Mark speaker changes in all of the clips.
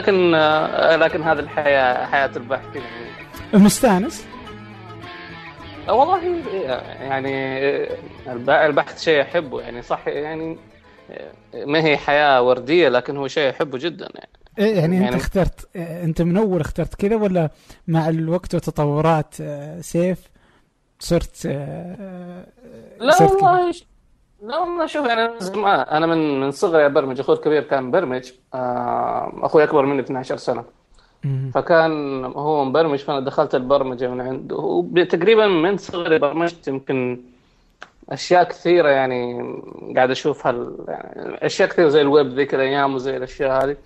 Speaker 1: لكن آه، لكن هذه الحياة حياة البحث يعني
Speaker 2: مستانس؟
Speaker 1: آه، والله يعني البحث شيء أحبه يعني صح يعني ما هي حياة وردية لكن هو شيء أحبه جدا يعني.
Speaker 2: إيه يعني, يعني انت اخترت أنت من أول اخترت كذا ولا مع الوقت وتطورات سيف صرت
Speaker 1: لا والله لا والله شوف يعني أنا من من صغري أبرمج أخوي الكبير كان مبرمج آه، أخوي أكبر مني ب 12 سنة. فكان هو مبرمج فأنا دخلت البرمجة من عنده تقريبا من صغري برمجت يمكن أشياء كثيرة يعني قاعد اشوفها يعني أشياء كثيرة زي الويب ذيك الأيام وزي الأشياء هذه.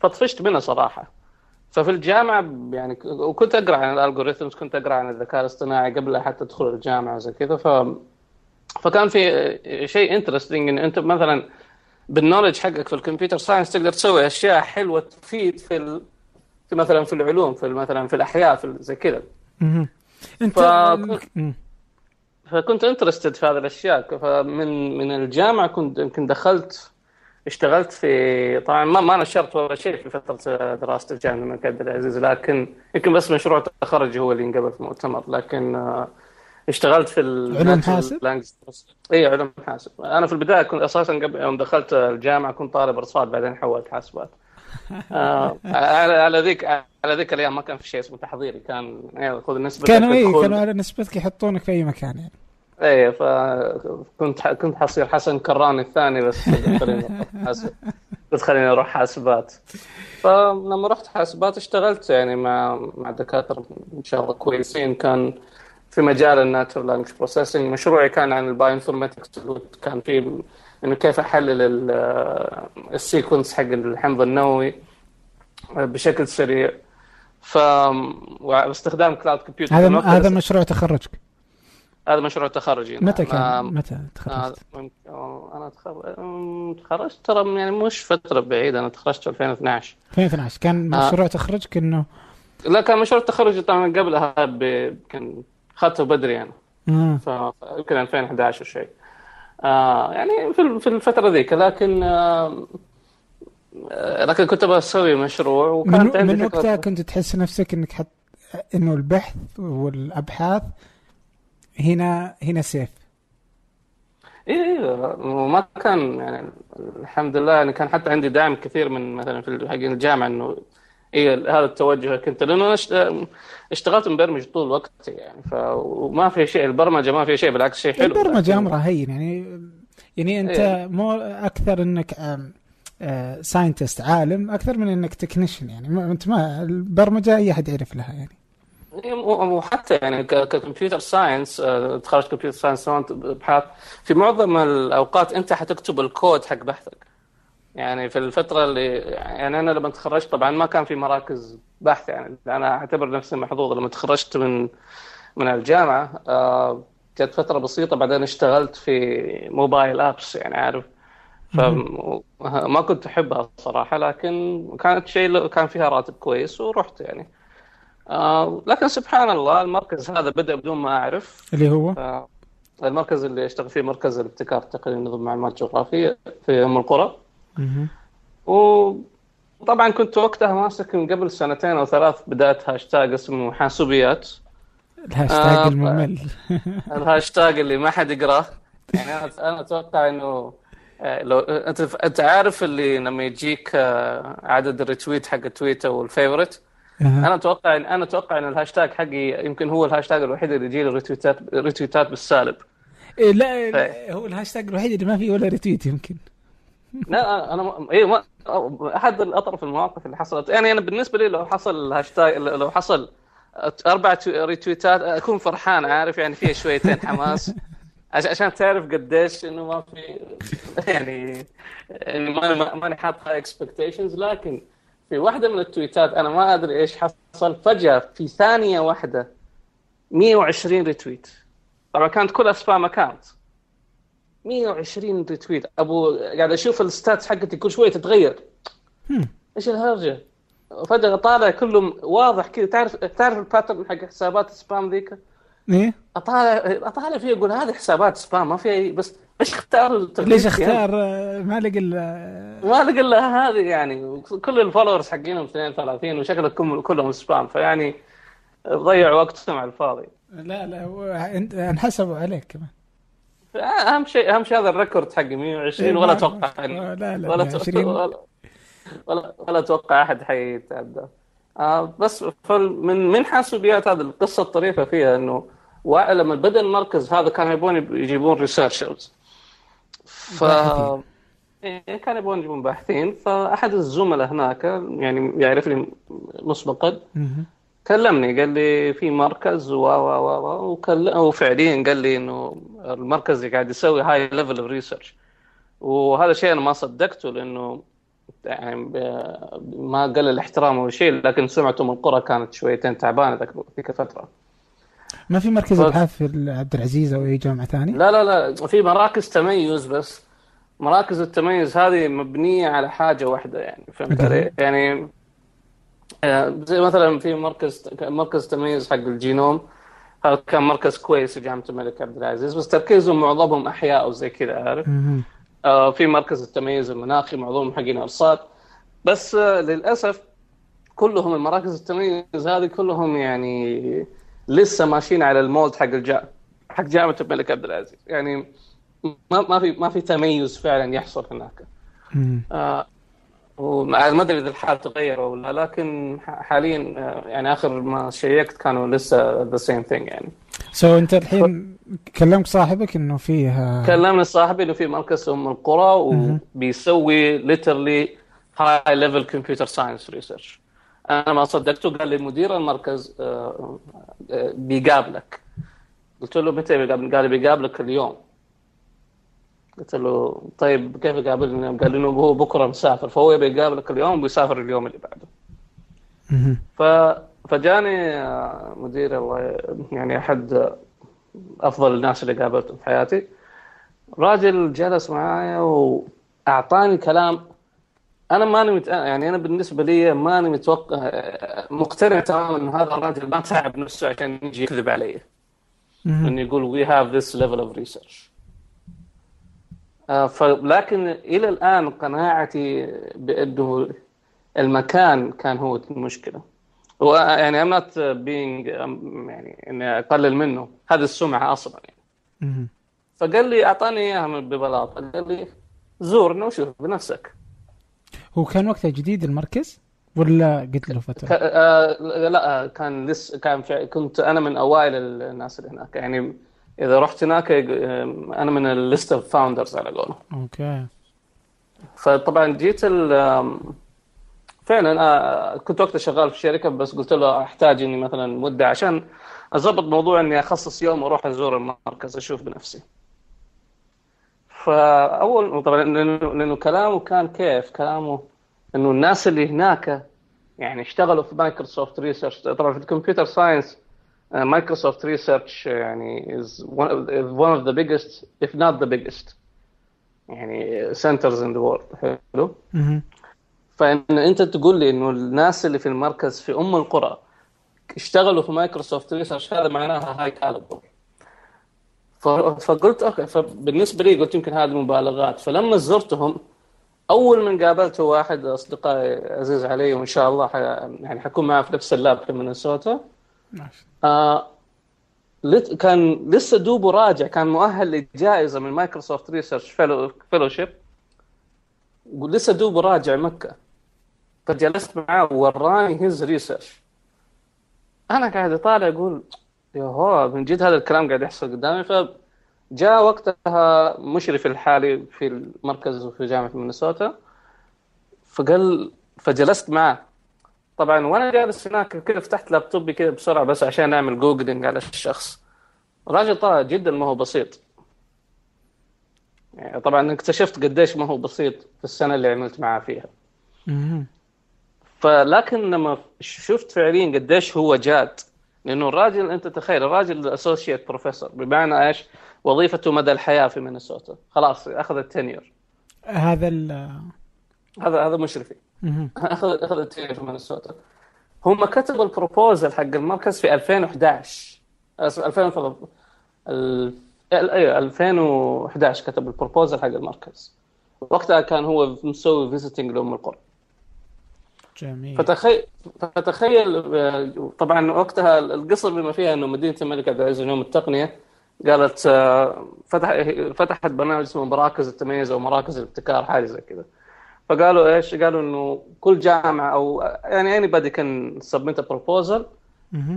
Speaker 1: فطفشت منها صراحة. ففي الجامعة يعني وكنت أقرأ عن ال algorithms كنت أقرأ عن الذكاء الاصطناعي قبل حتى أدخل الجامعة وزي كذا. ف فكان في شيء interesting إن أنت مثلا بال knowledge حقك في ال computer science تقدر تسوي أشياء حلوة تفيد في ال... في مثلا في العلوم في مثلا في الأحياء في زي كذا. أنت فكنت... فكنت interested في هذه الأشياء. فمن من الجامعة كنت يمكن دخلت اشتغلت في طبعا ما ما نشرت ولا شيء في فترة دراستي في جامعة الملك عبد العزيز لكن يمكن بس مشروع التخرج هو اللي انقبل في المؤتمر لكن اشتغلت في
Speaker 2: علوم حاسب؟
Speaker 1: اي علوم حاسب. أنا في البداية كنت أساسا قبل يوم دخلت الجامعة كنت طالب ارصاد بعدين حولت حاسبات. آه على ذيك على ذيك الأيام ما كان في شيء اسمه تحضيري. كان يعني خذ نسبتك
Speaker 2: كانوا اي كانوا على نسبتك يحطونك في أي مكان يعني.
Speaker 1: إيه فكنت كنت حصير حسن كراني الثاني بس قلت خليني أروح حاسبات. فلما رحت حاسبات اشتغلت يعني مع مع دكاترة إن شاء الله كويسين. كان في مجال ال natural language processing مشروعي كان عن ال bioinformatics كان في إنه كيف أحلل ال sequence حق الحمض النووي بشكل سريع ف باستخدام cloud computing
Speaker 2: هذا هذا مشروع تخرجك
Speaker 1: هذا مشروع تخرجي
Speaker 2: متى كان؟ آه متى تخرجت؟
Speaker 1: آه أنا تخرجت ترى يعني مش فترة بعيدة أنا تخرجت 2012
Speaker 2: 2012 كان آه. مشروع آه. تخرجك إنه
Speaker 1: لا كان مشروع التخرج طبعا قبلها كان اخذته بدري يعني. فيمكن 2011 شيء. آه يعني في الفترة ذيك لكن آه لكن كنت بسوي مشروع
Speaker 2: وكانت من, من وقتها كنت تحس نفسك إنك حت إنه البحث والأبحاث هنا هنا سيف
Speaker 1: اي اي وما كان يعني الحمد لله يعني كان حتى عندي دعم كثير من مثلا في حق الجامعة إنه اي هذا التوجه كنت لأنه أنا اشتغلت مبرمج طول الوقت يعني فما في شيء البرمجة ما في شيء بالعكس شيء حلو.
Speaker 2: البرمجة أمرها هين يعني يعني أنت إيه. مو أكثر إنك scientist عالم أكثر من إنك technician يعني أنت ما البرمجة أي أحد يعرف لها يعني.
Speaker 1: وحتى يعني ك computer science تخرج computer science ابحاث في معظم الأوقات أنت حتكتب الكود حق بحثك. يعني في الفترة اللي يعني أنا لما تخرجت طبعا ما كان في مراكز بحث يعني أنا أعتبر نفسي محظوظ لما تخرجت من من الجامعة. آه كانت فترة بسيطة بعدين اشتغلت في mobile apps يعني عارف. فما كنت أحبها صراحة لكن كانت شيء كان فيها راتب كويس ورحت يعني. آه لكن سبحان الله المركز هذا بدأ بدون ما أعرف.
Speaker 2: اللي هو؟ آه
Speaker 1: المركز اللي أشتغل فيه مركز الابتكار التقني نظم معلومات جغرافيه في أم القرى. وطبعا كنت وقتها ماسك من قبل سنتين أو ثلاث بدأت هاشتاج اسمه حاسوبيات.
Speaker 2: الهاشتاج آه الممل.
Speaker 1: الهاشتاج اللي ما حد يقرأه. يعني أنا أتوقع إنه آه، لو انت أنت عارف اللي لما يجيك آه، عدد ال retweet حق تويتر وال favorite؟ أنا أتوقع ان أنا أتوقع إن الهاشتاج حقي يمكن هو الهاشتاج الوحيد اللي يجي له retweet ات retweet ات بالسالب.
Speaker 2: إيه لا ف... هو الهاشتاج الوحيد اللي ما فيه ولا retweet يمكن.
Speaker 1: لا أنا اي ما أحد الأطرف المواقف اللي حصلت. يعني أنا بالنسبة لي لو حصل هاشتاج لو حصل أربع retweet ات أكون فرحان عارف؟ يعني فيها شويتين حماس. عشان تعرف قديش إنه ما في يعني ماني ماني حاط high expectations لكن في واحدة من ال tweet ات أنا ما أدري إيش حصل فجأة في ثانية واحدة 120 retweet طبعا كانت كلها spam account 120 retweet أبو قاعد أشوف ال stats حقتي كل شوية تتغير. إيش الهرجة؟ فجأة طالع كله واضح كذا. تعرف تعرف ال pattern حق حسابات ال spam ذيك؟
Speaker 2: إيه.
Speaker 1: اطالع أطالع فيه أقول هذه حسابات spam ما في اي بس إيش اختار
Speaker 2: ليش اختار؟ ما لقى
Speaker 1: ما لقى إلا هذه يعني. كل ال followers حقينهم 32 وشكلهم كلهم spam فيعني ضيع وقتهم على الفاضي.
Speaker 2: لا لا انحسبوا عليك كمان.
Speaker 1: أهم شيء أهم شيء هذا ال record حقي 120 ولا أتوقع
Speaker 2: لا لا
Speaker 1: ولا ولا, ولا, ولا أتوقع أحد حيتعدى. آه بس من من حاسوبيات هذه القصة الطريفة فيها إنه لما بدأ المركز هذا كانوا يبون يجيبون researchers ف إيه، كانوا يبون يجيبون باحثين. فأحد الزملاء هناك يعني يعرفني مسبقا كلمني قال لي في مركز و و و وفعليا قال لي إنه المركز اللي قاعد يسوي high level of research وهذا شيء أنا ما صدقته لأنه يعني مو قلة احترام ولا شيء لكن سمعته أم القرى كانت شويتين تعبانة ذيك الفترة
Speaker 2: ما في مركز ابحاث في عبد العزيز أو أي جامعة ثانية؟
Speaker 1: لا لا لا في مراكز تميز بس مراكز التميز هذه مبنية على حاجة واحدة يعني فهمت علي؟ يعني زي مثلا في مركز مركز تميز حق الجينوم. هذا كان مركز كويس في جامعه الملك عبد العزيز بس تركيزهم معظمهم أحياء وزي كذا عارف؟ آه في مركز التميز المناخي معظمهم حقين أرصاد. بس آه للأسف كلهم المراكز التميز هذه كلهم يعني لسه ماشيين على المولد حق الجامعة حق جامعة الملك عبد العزيز. يعني ما ما في ما في تميز فعلا يحصل هناك. آه ما أدري إذا الحال تغير ولا لكن حاليا آه، يعني آخر ما check ت كانوا لسه the same thing يعني.
Speaker 2: so أنت الحين كلمت صاحبك إنه فيه
Speaker 1: كلمني صاحبي إنه في مركز أم القرى وبيسوي literally high level computer science research أنا ما صدقته قال لي مدير المركز آه، آه، بيقابلك. قلت له متى بيقابلك؟ قال لي بيقابلك اليوم. قلت له طيب كيف يقابلني؟ قال لي هو بكرة مسافر. فهو يبي يقابلك اليوم وبيسافر اليوم اللي بعده. ف فجاني آه، مدير الله يعني أحد أفضل الناس اللي قابلتهم في حياتي. راجل جلس معايا وأعطاني كلام أنا ماني مت... يعني أنا بالنسبة لي ماني متوقع مقتنع تماما إن هذا الراجل ما تعب نفسه عشان يجي يكذب علي. إنه يقول we have this level of research لكن إلى الآن قناعتي بأنه المكان كان هو المشكلة. يعني I'm not being يعني إني أقلل منه. هذه السمعة أصلا يعني. فقال لي أعطاني إياها ببلاطه قال لي زورنا وشوف بنفسك.
Speaker 2: هو كان وقتها جديد المركز؟ ولا قلت له فترة؟
Speaker 1: آه لا كان لسه كان كنت أنا من أوائل الناس اللي هناك. يعني إذا رحت هناك أنا من ال list of founders على قولهم.
Speaker 2: okay.
Speaker 1: فطبعا جيت فعلا آه، كنت وقتها شغال في الشركة بس قلت له أحتاج إني مثلا مدة عشان اضبط موضوع إني أخصص يوم وأروح أزور المركز أشوف بنفسي. فأول طبعا لأنه كلامه كان كيف؟ كلامه إنه الناس اللي هناك يعني اشتغلوا في Microsoft Research طبعا في ال computer science Microsoft Research يعني is one of, is one of the biggest if not the biggest يعني centers in the world. حلو فإن أنت تقول لي إنه الناس اللي في المركز في أم القرى اشتغلوا في Microsoft Research هذا معناها high caliber فقلت okay فبالنسبة لي قلت يمكن هذه مبالغات. فلما زرتهم أول من قابلته واحد أصدقائي عزيز علي وإن شاء الله يعني حكون معه في نفس ال lab في مينيسوتا. آه كان لسه دوبه راجع كان مؤهل لجائزة من مايكروسوفت research fellowship ولسه دوبه راجع مكة. فجلست معاه ووراني his research أنا قاعد أطالع أقول يا هو من جد هذا الكلام قاعد يحصل قدامي. فجاء وقتها مشرف الحالي في المركز في جامعة مينيسوتا. فقال فجلست معه طبعا وأنا جالس هناك كذا فتحت لابتوبي كذا بسرعة بس عشان أعمل Googling على الشخص. الراجل طلع جدا ما هو بسيط. يعني طبعا اكتشفت قديش ما هو بسيط في السنة اللي عملت معاه فيها. فلكن لما شفت فعليا قديش هو جاد لأنه الراجل أنت تخيل الراجل associate professor بمعنى إيش؟ وظيفته مدى الحياة في مينيسوتا. خلاص اخذ ال tenure
Speaker 2: هذا
Speaker 1: هذا هذا مشرفي. اخذ أخذ ال tenure في مينيسوتا هم كتبوا ال proposal حق المركز في 2011 2013 أيوه 2011 كتب ال proposal حق المركز. وقتها كان هو مسوي visiting لام القرى.
Speaker 2: جميل.
Speaker 1: فتخيل فتخيل طبعا وقتها القصة بما فيها إنه مدينة الملك عبد العزيز للعلوم والتقنية قالت آه، فتح فتحت برنامج اسمه مراكز التميز أو مراكز الابتكار حاجة زي كذا. فقالوا إيش؟ قالوا إنه كل جامعة أو يعني anybody can submit proposal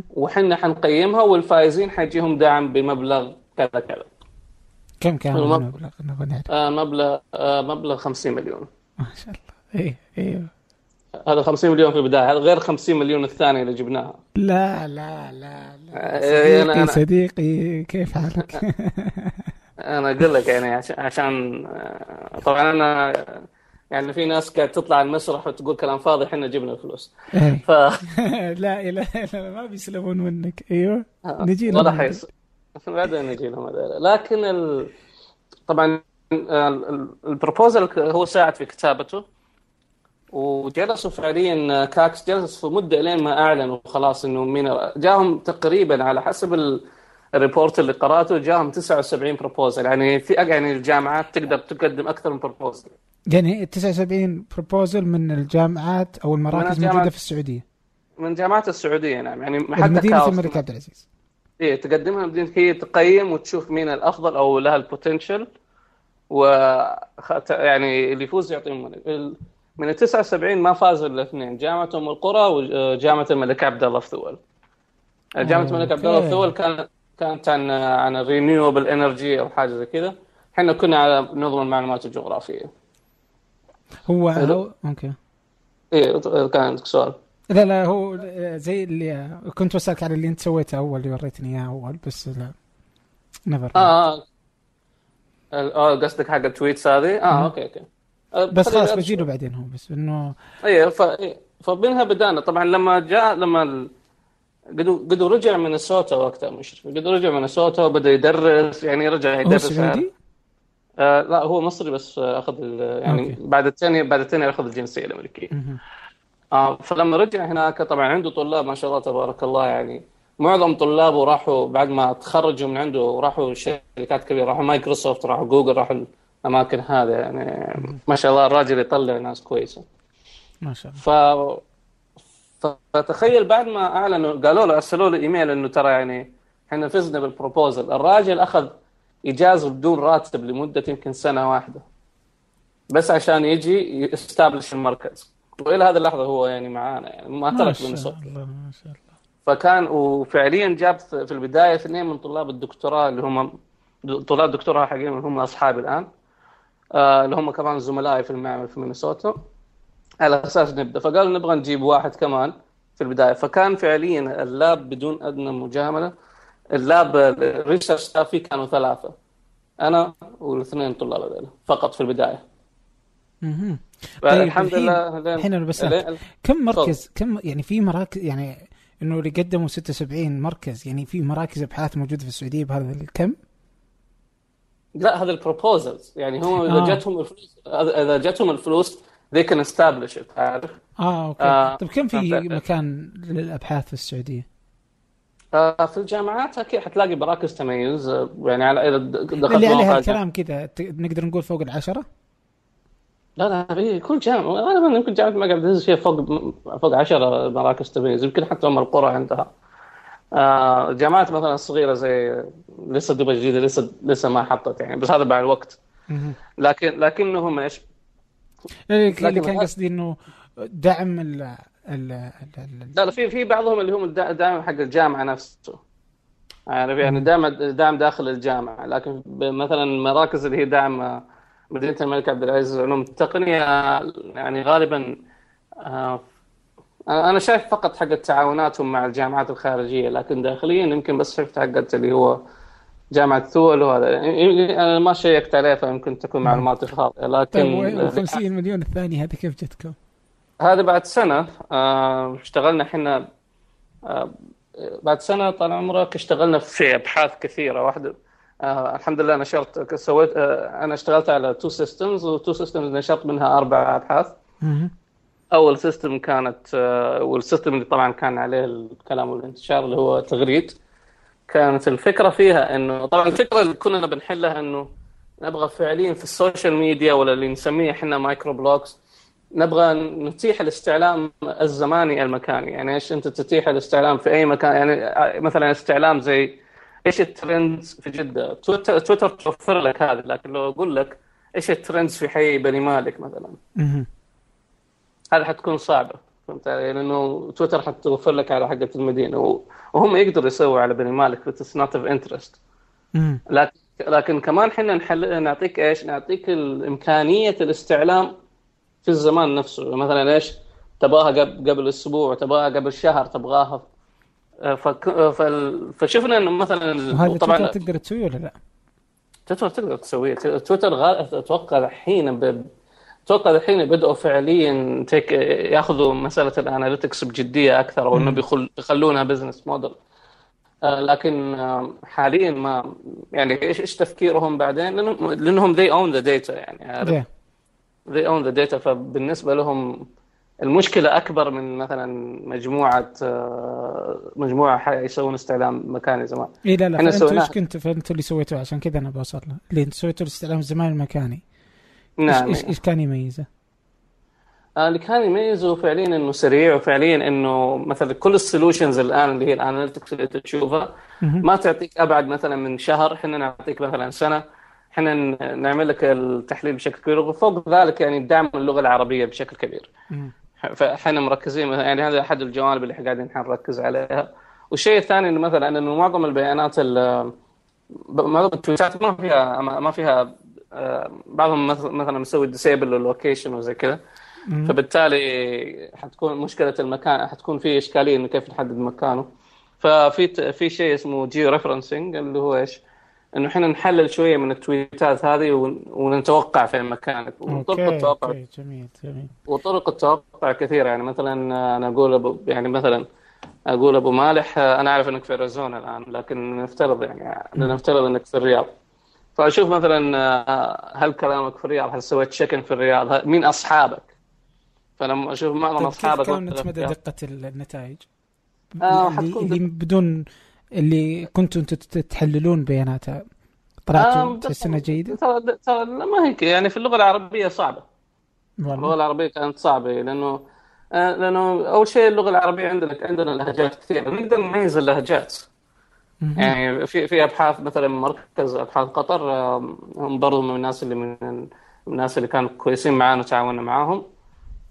Speaker 1: وحنا حنقيمها والفائزين حيجيهم دعم بمبلغ كذا كذا
Speaker 2: كم كان المبلغ؟
Speaker 1: آه مبلغ آه مبلغ 50 مليون
Speaker 2: ما شاء الله إيه أيوه
Speaker 1: هذا 50 مليون في البداية هذا غير 50 مليون الثانية اللي جبناها
Speaker 2: لا لا لا, لا. صديقي أنا صديقي كيف حالك؟
Speaker 1: أنا أقول لك يعني عشان طبعا أنا يعني في ناس قاعد تطلع على المسرح وتقول كلام فاضي إحنا جبنا الفلوس.
Speaker 2: إيه. ف لا اله الا ما بيسلبون منك. أيوه.
Speaker 1: آه، نجي لهم. ولا حيص بعدين نجي لهم لكن ال... طبعا البروبوزل هو ساعد في كتابته. وجلسوا فعليا كاكس جلس في مدة لين ما أعلنوا خلاص إنه مين جاهم تقريبا على حسب ال report اللي قرأته جاهم 79 proposal يعني في يعني الجامعات تقدر تقدم أكثر من proposal
Speaker 2: يعني 79 proposal من الجامعات أو المراكز الموجودة في السعودية.
Speaker 1: من جامعات السعودية نعم. يعني
Speaker 2: حتى مدينه الملك عبد العزيز.
Speaker 1: إيه تقدمها مدينة هي تقيم وتشوف مين الأفضل أو لها ال potential و يعني اللي يفوز يعطيهم من ال 79 ما فازوا إلا اثنين. جامعة أم القرى وجامعه الملك عبد الله في ثول جامعة الملك عبد الله في ثول كانت عن عن ال renewable energy أو حاجة زي كذا. إحنا كنا على نظم المعلومات الجغرافية.
Speaker 2: هو هو okay.
Speaker 1: إيه كان عندك سؤال.
Speaker 2: لا لا هو زي اللي كنت بسألك على اللي أنت سويته أول اللي وريتني إياه أول بس لا.
Speaker 1: نيفر آه آه, آه، قصدك حق التويتس هذه؟ آه أوكي أوكي.
Speaker 2: آه، بس خلاص بجيله بعدين هو بس انه.
Speaker 1: إيه، فمنها بدانا. طبعا لما جاء لما قدو رجع من السوتا وقتها مشرف قدو رجع من السوتا وبدأ يدرس يعني رجع يدرس؟ آه لا هو مصري بس أخذ يعني أوكي. بعد الثاني بعد الثاني أخذ الجنسية الأمريكية. آه فلما رجع هناك طبعا عنده طلاب ما شاء الله تبارك الله يعني معظم طلابه راحوا بعد ما تخرجوا من عنده راحوا شركات كبيرة راحوا مايكروسوفت راحوا جوجل راحوا الأماكن هذه يعني ما شاء الله الراجل يطلع ناس كويسة.
Speaker 2: ما شاء الله.
Speaker 1: فتخيل بعد ما أعلنوا قالوا له أرسلوا له إيميل إنه ترى يعني إحنا فزنا بال proposal الراجل أخذ إجازة بدون راتب لمدة يمكن سنة واحدة. بس عشان يجي ي establish المركز. وإلى هذه اللحظة هو يعني معانا يعني ما ترك مينيسوتا ما شاء الله. فكان وفعليا جاب في البداية اثنين من طلاب الدكتوراه اللي هم طلاب الدكتوراه حقين هم أصحابي الآن آه اللي هم كمان زملائي في المعمل في مينيسوتا. على أساس نبدأ. فقالوا نبغى نجيب واحد كمان في البداية. فكان فعليا ال lab بدون أدنى مجاملة ال lab ال research فيه كانوا ثلاثة. أنا والاثنين طلاب هذول فقط في البداية.
Speaker 2: أها
Speaker 1: طيب الحمد لله
Speaker 2: الحين أنا بس كم مركز كم يعني في مراكز يعني إنه اللي قدموا 76 مركز يعني في مراكز أبحاث موجودة في السعودية بهذا الكم؟
Speaker 1: لا هذا ال proposals يعني هم إذا آه. جاتهم الفلوس إذا جاتهم الفلوس they can establish it عارف؟
Speaker 2: آه okay آه طيب كم في مكان للأبحاث في السعودية؟
Speaker 1: آه في الجامعات أكيد حتلاقي مراكز تميز يعني على إذا
Speaker 2: دخلت اللي عليها الكلام كذا نقدر نقول فوق العشرة؟
Speaker 1: لا لا في كل جامعة غالبا يمكن جامعة الملك عبد العزيز فيها فوق فوق 10 مراكز تميز يمكن حتى ام القرى عندها آه جامعات مثلا صغيرة زي لسه دبي جديده لسه لسه ما حطت يعني بس هذا بعد الوقت لكن لكنهم إيش؟
Speaker 2: إيه، اللي كان قصدي إنه دعم ال ال
Speaker 1: لا لا في في بعضهم اللي هم الدعم حق الجامعة نفسه. عارف؟ يعني دعم دعم داخل الجامعة. لكن مثلا المراكز اللي هي دعم مدينة الملك عبد العزيز للعلوم التقنية يعني غالبا آه، أنا شايف فقط حق تعاوناتهم مع الجامعات الخارجية لكن داخليا يمكن بس شفت حقت اللي هو جامعة ثول وهذا يعني أنا ما شيكت عليه فيمكن تكون نعم. معلوماتي خاطئة لكن
Speaker 2: طيب 50 مليون الثانية هذه كيف جتكم؟
Speaker 1: هذا بعد سنة آه، اشتغلنا إحنا آه، بعد سنة طال عمرك اشتغلنا في أبحاث كثيرة. واحدة آه الحمد لله نشرت سويت آه أنا اشتغلت على two systems و two systems نشرت منها أربع أبحاث. أول system كانت آه وال system اللي طبعا كان عليه الكلام والانتشار اللي هو تغريد. كانت الفكرة فيها إنه طبعا الفكرة اللي كنا بنحلها إنه نبغى فعليا في ال social media ولا اللي نسميه إحنا microblogs نبغى نتيح الاستعلام الزماني المكاني. يعني إيش أنت تتيح الاستعلام في أي مكان؟ يعني مثلا استعلام زي إيش ال trends في جدة؟ تويتر تويتر توفر لك هذا لكن لو أقول لك إيش ال trends في حي بني مالك مثلا؟ هذا حتكون صعبة. فهمت علي؟ لأنه تويتر حتوفر لك على حقة المدينة وهم يقدروا يسووا على بني مالك بس not of interest لكن لكن كمان إحنا نحل نعطيك إيش؟ نعطيك إمكانية الاستعلام في الزمان نفسه مثلا إيش؟ تبغاها قبل قبل أسبوع تبغاها قبل شهر تبغاها فك... فشفنا إنه مثلا
Speaker 2: وهذا طبعا تقدر تسويه ولا لا؟
Speaker 1: تويتر تقدر تسويه تويتر غال... أتوقع الحين ب... أتوقع الحين بدأوا فعليا تيك يأخذوا مسألة ال analytics بجدية أكثر وإنه بيخل... بيخلونها business model آه لكن آه حاليا ما يعني إيش إيش تفكيرهم بعدين؟ لانهم لأنهم they own the data يعني عارف؟ Yeah. they own the data. فبالنسبة لهم المشكلة أكبر من مثلا مجموعة آه، مجموعة يسوون استعلام مكاني زمان.
Speaker 2: اي لا لا أنتوا إيش كنتوا فانتوا اللي سويتوه عشان كذا أنا بوصل له. اللي أنتوا سويتوا الاستعلام الزمان المكاني نعم إيش إيش كان يميزه؟
Speaker 1: آه، اللي كان يميزه فعليا إنه سريع وفعليا إنه مثلا كل ال solutions الآن اللي هي ال analytics اللي تشوفها ما تعطيك أبعد مثلا من شهر إحنا نعطيك مثلا سنة إحنا نعمل لك التحليل بشكل كبير وفوق ذلك يعني دعم اللغة العربية بشكل كبير. فإحنا مركزين يعني هذا أحد الجوانب اللي إحنا قاعدين نركز عليها والشيء الثاني إنه مثلا إنه معظم البيانات معظم التويتات ما فيها ما فيها بعضهم مثلا مسوي disable لل location وزي كذا. فبالتالي حتكون مشكلة المكان حتكون في إشكالية إنه كيف نحدد مكانه. ففي في شيء اسمه geo-referencing اللي هو إيش؟ إنه إحنا نحلل شوية من التويتات هذه ونتوقع في مكانك. وطرق التوقع. جميل جميل. وطرق التوقع كثيرة. يعني مثلا أنا أقول أبو يعني مثلا أقول أبو مالح أنا أعرف إنك في أريزونا الآن لكن نفترض يعني نفترض إنك في الرياض. فأشوف مثلا هل كلامك في الرياض هل سويت شكن في الرياض مين أصحابك فلما أشوف معظم طيب أصحابك
Speaker 2: كيف كانت مدى دقة النتائج؟ آه اللي بدون اللي كنتوا أنتم تحللون بياناتها طلعتوا آه تحس جيدة؟
Speaker 1: ترى ترى ما هيك يعني في اللغة العربية صعبة والله. اللغة العربية كانت صعبة لأنه آه لأنه أول شيء اللغة العربية عندنا عندنا لهجات كثيرة نقدر نميز اللهجات يعني في في أبحاث مثلا مركز أبحاث قطر آه، هم برضو من الناس اللي من الناس اللي كانوا كويسين معانا وتعاوننا معاهم.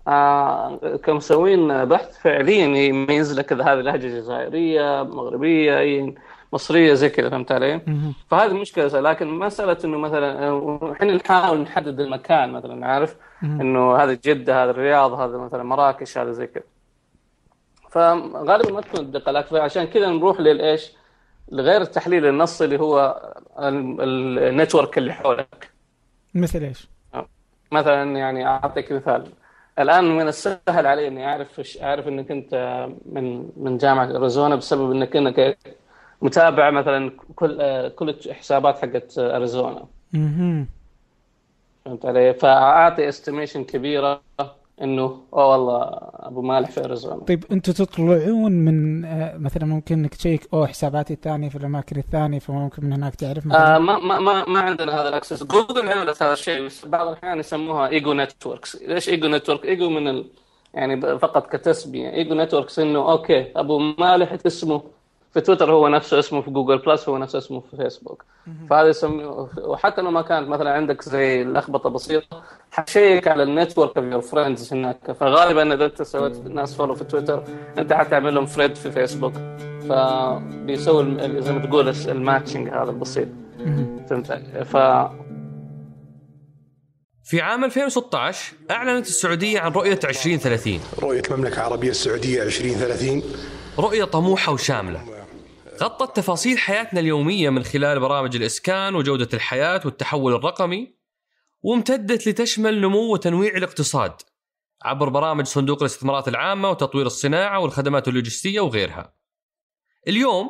Speaker 1: آه كانوا مسوين بحث فعليا يميز لك اذا هذه لهجه جزائريه مغربية أي مصرية زي كذا فهمت علي؟ فهذه مشكله لكن مسألة إنه مثلا إحنا نحاول نحدد المكان مثلا عارف؟ إنه هذا جدة هذا الرياض هذا مثلا مراكش هذا زي كذا. فغالبا ما تكون الدقة لكن عشان كذا نروح للإيش؟ لغير التحليل النصي اللي هو النتورك اللي حولك
Speaker 2: مثل إيش؟
Speaker 1: مثلا يعني أعطيك مثال الآن من السهل علي إني أعرف أعرف إنك أنت من من جامعة أريزونا بسبب إنك إنك متابع مثلا كل كل الحسابات حقت أريزونا. فهمت علي؟ فأعطي estimation كبيرة إنه أوه والله أبو مالح في اريزونا
Speaker 2: طيب أنتم تطلعون من آه، مثلا ممكن إنك تcheck أوه حساباتي الثانية في الأماكن الثانية فممكن من هناك تعرف
Speaker 1: مثلا. آه ما ما ما, ما عندنا هذا ال access. جوجل عملت هذا الشيء بس بعض الأحيان يسموها ego networks. ليش ego network؟ إيجو من ال... يعني فقط كتسميه ego networks إنه أوكي أبو مالح اسمه في تويتر هو نفسه اسمه في جوجل بلس هو نفسه اسمه في فيسبوك. فهذا يسميه وحتى لو ما كانت مثلا عندك زي لخبطة بسيطة حت check على ال network of your friends هناك. فغالبا إذا أنت سويت ناس follow في تويتر أنت حتعمل لهم friend في فيسبوك. فبيسوي زي ما تقول الماتشنج هذا البسيط. فهمت ف
Speaker 3: في عام 2016 أعلنت السعودية عن رؤية 2030
Speaker 4: رؤية المملكة العربية السعودية 2030
Speaker 3: رؤية طموحة وشاملة. غطت تفاصيل حياتنا اليومية من خلال برامج الإسكان وجودة الحياة والتحول الرقمي وامتدت لتشمل نمو وتنويع الاقتصاد عبر برامج صندوق الاستثمارات العامة وتطوير الصناعة والخدمات اللوجستية وغيرها. اليوم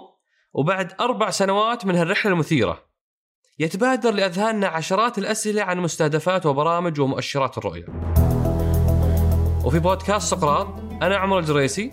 Speaker 3: وبعد أربع سنوات من هالرحلة المثيرة يتبادر لأذهاننا عشرات الأسئلة عن مستهدفات وبرامج ومؤشرات الرؤية. وفي بودكاست سقراط أنا عمر الجريسي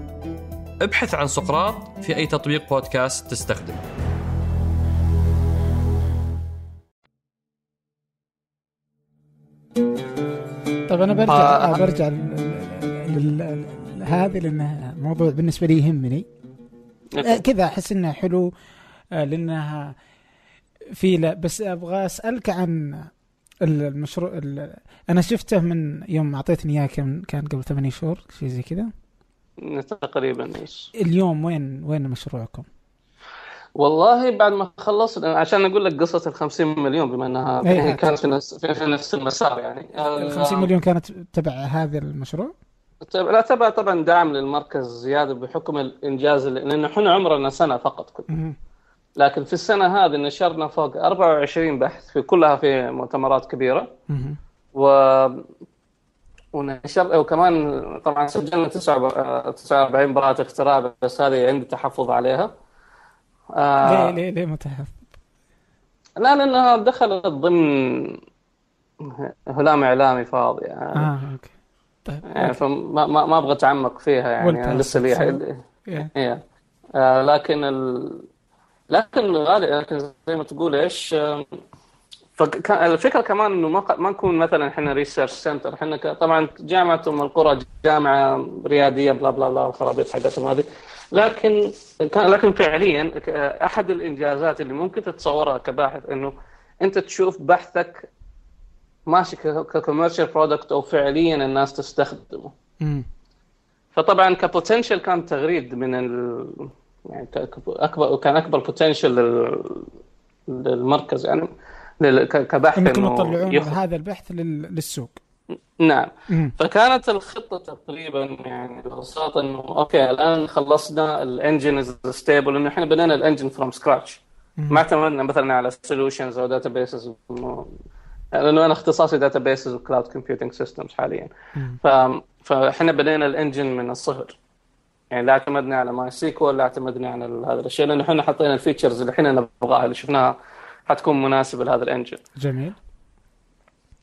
Speaker 3: ابحث عن سقراط في أي تطبيق بودكاست تستخدم
Speaker 2: طيب أنا برجع آه برجع لهذه لانها موضوع بالنسبة لي يهمني. آه كذا أحس انه حلو آه لأنها في لا بس أبغى أسألك عن المشروع أنا شفته من يوم أعطيتني إياه كان كان قبل ثمانية شهور شيء زي كذا.
Speaker 1: تقريبا إيش؟
Speaker 2: اليوم وين وين مشروعكم؟
Speaker 1: والله بعد ما خلصنا عشان أقول لك قصة ال 50 مليون بما إنها
Speaker 2: أيه
Speaker 1: كانت في نفس في نفس المسار يعني.
Speaker 2: ال 50 مليون كانت تبع هذا المشروع؟
Speaker 1: لا تبع طبعا دعم للمركز زيادة بحكم الإنجاز لأنه إحنا عمرنا سنة فقط كنا لكن في السنة هذه نشرنا فوق 24 بحث في كلها في مؤتمرات كبيرة. و ونشر وكمان طبعا سجلنا 49 براءة اختراع بس هذه عندي تحفظ عليها.
Speaker 2: آه ليه ليه ليه متحفظ؟
Speaker 1: لا لأنها دخلت ضمن هلام إعلامي فاضي يعني.
Speaker 2: آه أوكي.
Speaker 1: طيب يعني فما ما, ما أبغى أتعمق فيها يعني, لسه لي yeah. آه لكن ال... لكن غالي لكن زي ما تقول إيش فالفكرة كمان إنه ما ما نكون مثلا إحنا research center إحنا طبعا جامعه ام القرى جامعة ريادية بلا بلا بلا الخرابيط حقتهم هذه. لكن لكن فعليا أحد الإنجازات اللي ممكن تتصورها كباحث إنه أنت تشوف بحثك ماشي ك commercial product أو فعليا الناس تستخدمه. فطبعا ك potential كان تغريد من ال... يعني اكبر كان أكبر potential للمركز. يعني كبحث
Speaker 2: إنكم تطلعون يخ... هذا البحث للسوق.
Speaker 1: نعم. مم. فكانت الخطة تقريبا يعني ببساطة إنه أوكي الآن خلصنا ال engine is stable إنه إحنا بنينا ال engine from scratch ما اعتمدنا مثلا على solutions أو databases لأنه أنا اختصاصي databases و cloud computing systems حاليا. ف... فاحنا بنينا ال engine من الصفر. يعني لا اعتمدنا على MySQL لا اعتمدنا على هذا الشيء لأنه إحنا حطينا ال features اللي إحنا نبغاها اللي شفناها حتكون مناسبة لهذا ال engine
Speaker 2: جميل.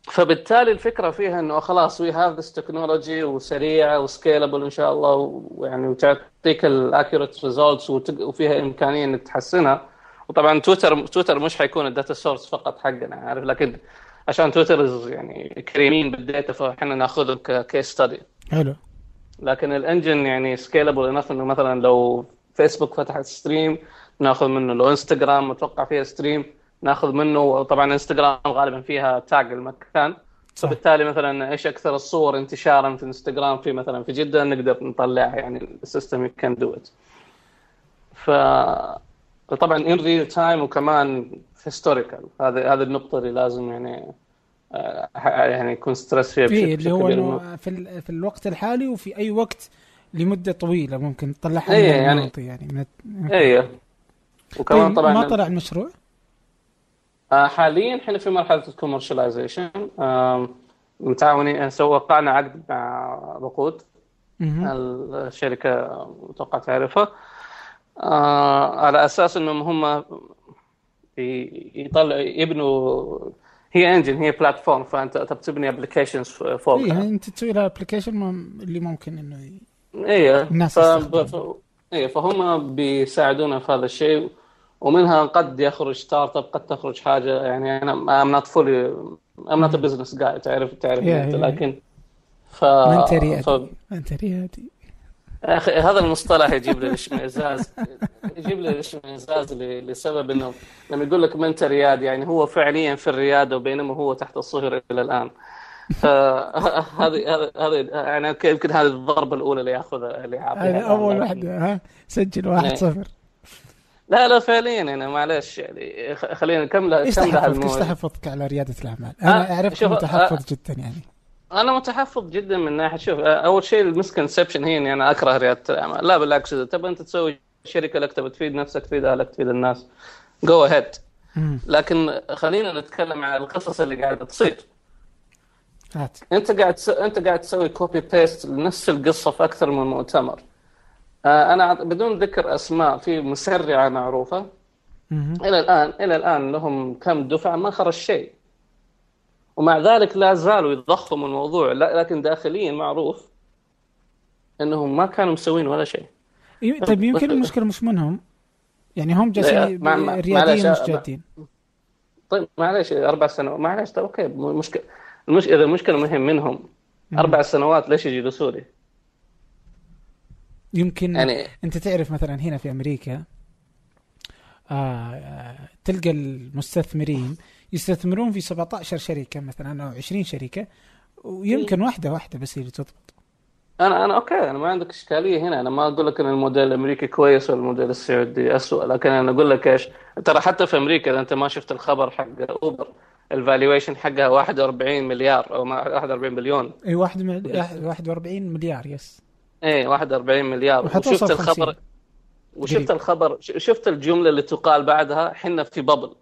Speaker 1: فبالتالي الفكرة فيها إنه خلاص we have this technology وسريعه و scalable إن شاء الله ويعني وتعطيك ال accurate results وفيها إمكانية إنك تحسنها. وطبعا تويتر تويتر مش حيكون ال data source فقط حقنا عارف؟ لكن عشان تويتر يعني كريمين بال data فإحنا نأخذه ك case study
Speaker 2: حلو.
Speaker 1: لكن ال engine يعني scalable enough إنه مثلا لو فيسبوك فتحت stream نأخذ منه لو انستغرام متوقع فيها stream ناخذ منه طبعا انستغرام غالبا فيها tag المكان. فبالتالي مثلا إيش أكثر الصور انتشارا في انستغرام في مثلا في جدة؟ نقدر نطلعها يعني ال system can do it ف طبعا in real time وكمان historical هذه هذه النقطة اللي لازم يعني آه، يعني يكون stress فيها
Speaker 2: إيه اللي هو إنه في, في الوقت الحالي وفي أي وقت لمدة طويلة ممكن تطلعها
Speaker 1: إيه يعني يعني من... إيه.
Speaker 2: وكمان طيب طبعا ما طلع المشروع؟
Speaker 1: آه، حاليا إحنا في مرحلة ال commercialization متعاونين. سوى وقعنا عقد مع بقود الشركة أتوقع تعرفها. آه على أساس إنهم هم يطلع يبنوا هي engine هي platform فأنت تبني applications فوق.
Speaker 2: إيه أنت تسوي لها application اللي ممكن إنه
Speaker 1: أيوه الناس ف... ف... إيه فهم بيساعدونا في هذا الشيء. ومنها قد يخرج startup قد تخرج حاجة يعني أنا I'm not fully I'm not business guy تعرف تعرف أنت لكن
Speaker 2: ف ما انت ريادي ف... ما انت ريادي
Speaker 1: أخي هذا المصطلح يجيب لي الاشمئزاز يجيب لي الاشمئزاز لسبب إنه لما يقول لك ما انت ريادي يعني هو فعليا في الرياده وبينما هو تحت الصهر إلى الآن. فهذه هذه هذه يعني يمكن هذه الضربة الأولى اللي ياخذها اللي
Speaker 2: هذه أول واحدة ها؟ سجل واحد صفر.
Speaker 1: لا لا فعليا أنا معلش يعني خلينا نكمل
Speaker 2: إيش تحفظك إيش تحفظك على ريادة الأعمال؟ أنا أعرفك متحفظ جدا يعني.
Speaker 1: أنا متحفظ جدا من ناحية شوف أول شيء ال misconception هي إني أنا أكره ريادة الأعمال. لا بالعكس إذا تبغى أنت تسوي الشركة لك تبي تفيد نفسك تفيد اهلك تفيد الناس go ahead لكن خلينا نتكلم عن القصص اللي قاعدة تصير.
Speaker 2: هات.
Speaker 1: أنت قاعد. أنت قاعد تسوي copy paste لنفس القصة في أكثر من مؤتمر. آه أنا بدون ذكر أسماء في مسرعة معروفة. إلى الان إلى الآن لهم كم دفعة ما خرج شيء. ومع ذلك لا زالوا يضخموا الموضوع. لكن داخليا معروف إنهم ما كانوا مسوين ولا شيء.
Speaker 2: طيب يمكن المشكلة مش منهم. يعني هم جالسين رياضيين مش جادين.
Speaker 1: طيب معلش أربع سنوات معلش طيب أوكي مشكله المش... اذا المشكلة مهم منهم. أربع سنوات ليش يجلسوا لي؟
Speaker 2: يمكن يعني أنت تعرف مثلا هنا في أمريكا آه, تلقى المستثمرين يستثمرون في 17 شركة مثلا أو 20 شركة ويمكن واحدة واحدة بس اللي تضبط.
Speaker 1: أنا أنا okay أنا ما عندك إشكالية هنا. أنا ما أقول لك إن الموديل الأمريكي كويس ولا الموديل السعودي اسوء لكن أنا أقول لك إيش؟ ترى حتى في أمريكا إذا أنت ما شفت الخبر حق أوبر ال valuation حقها 41 مليار أو 41 مليون.
Speaker 2: اي 41 مليار yes.
Speaker 1: اي 41 مليار. وشفت الخبر وشفت الخبر شفت الجملة اللي تقال بعدها حنا في bubble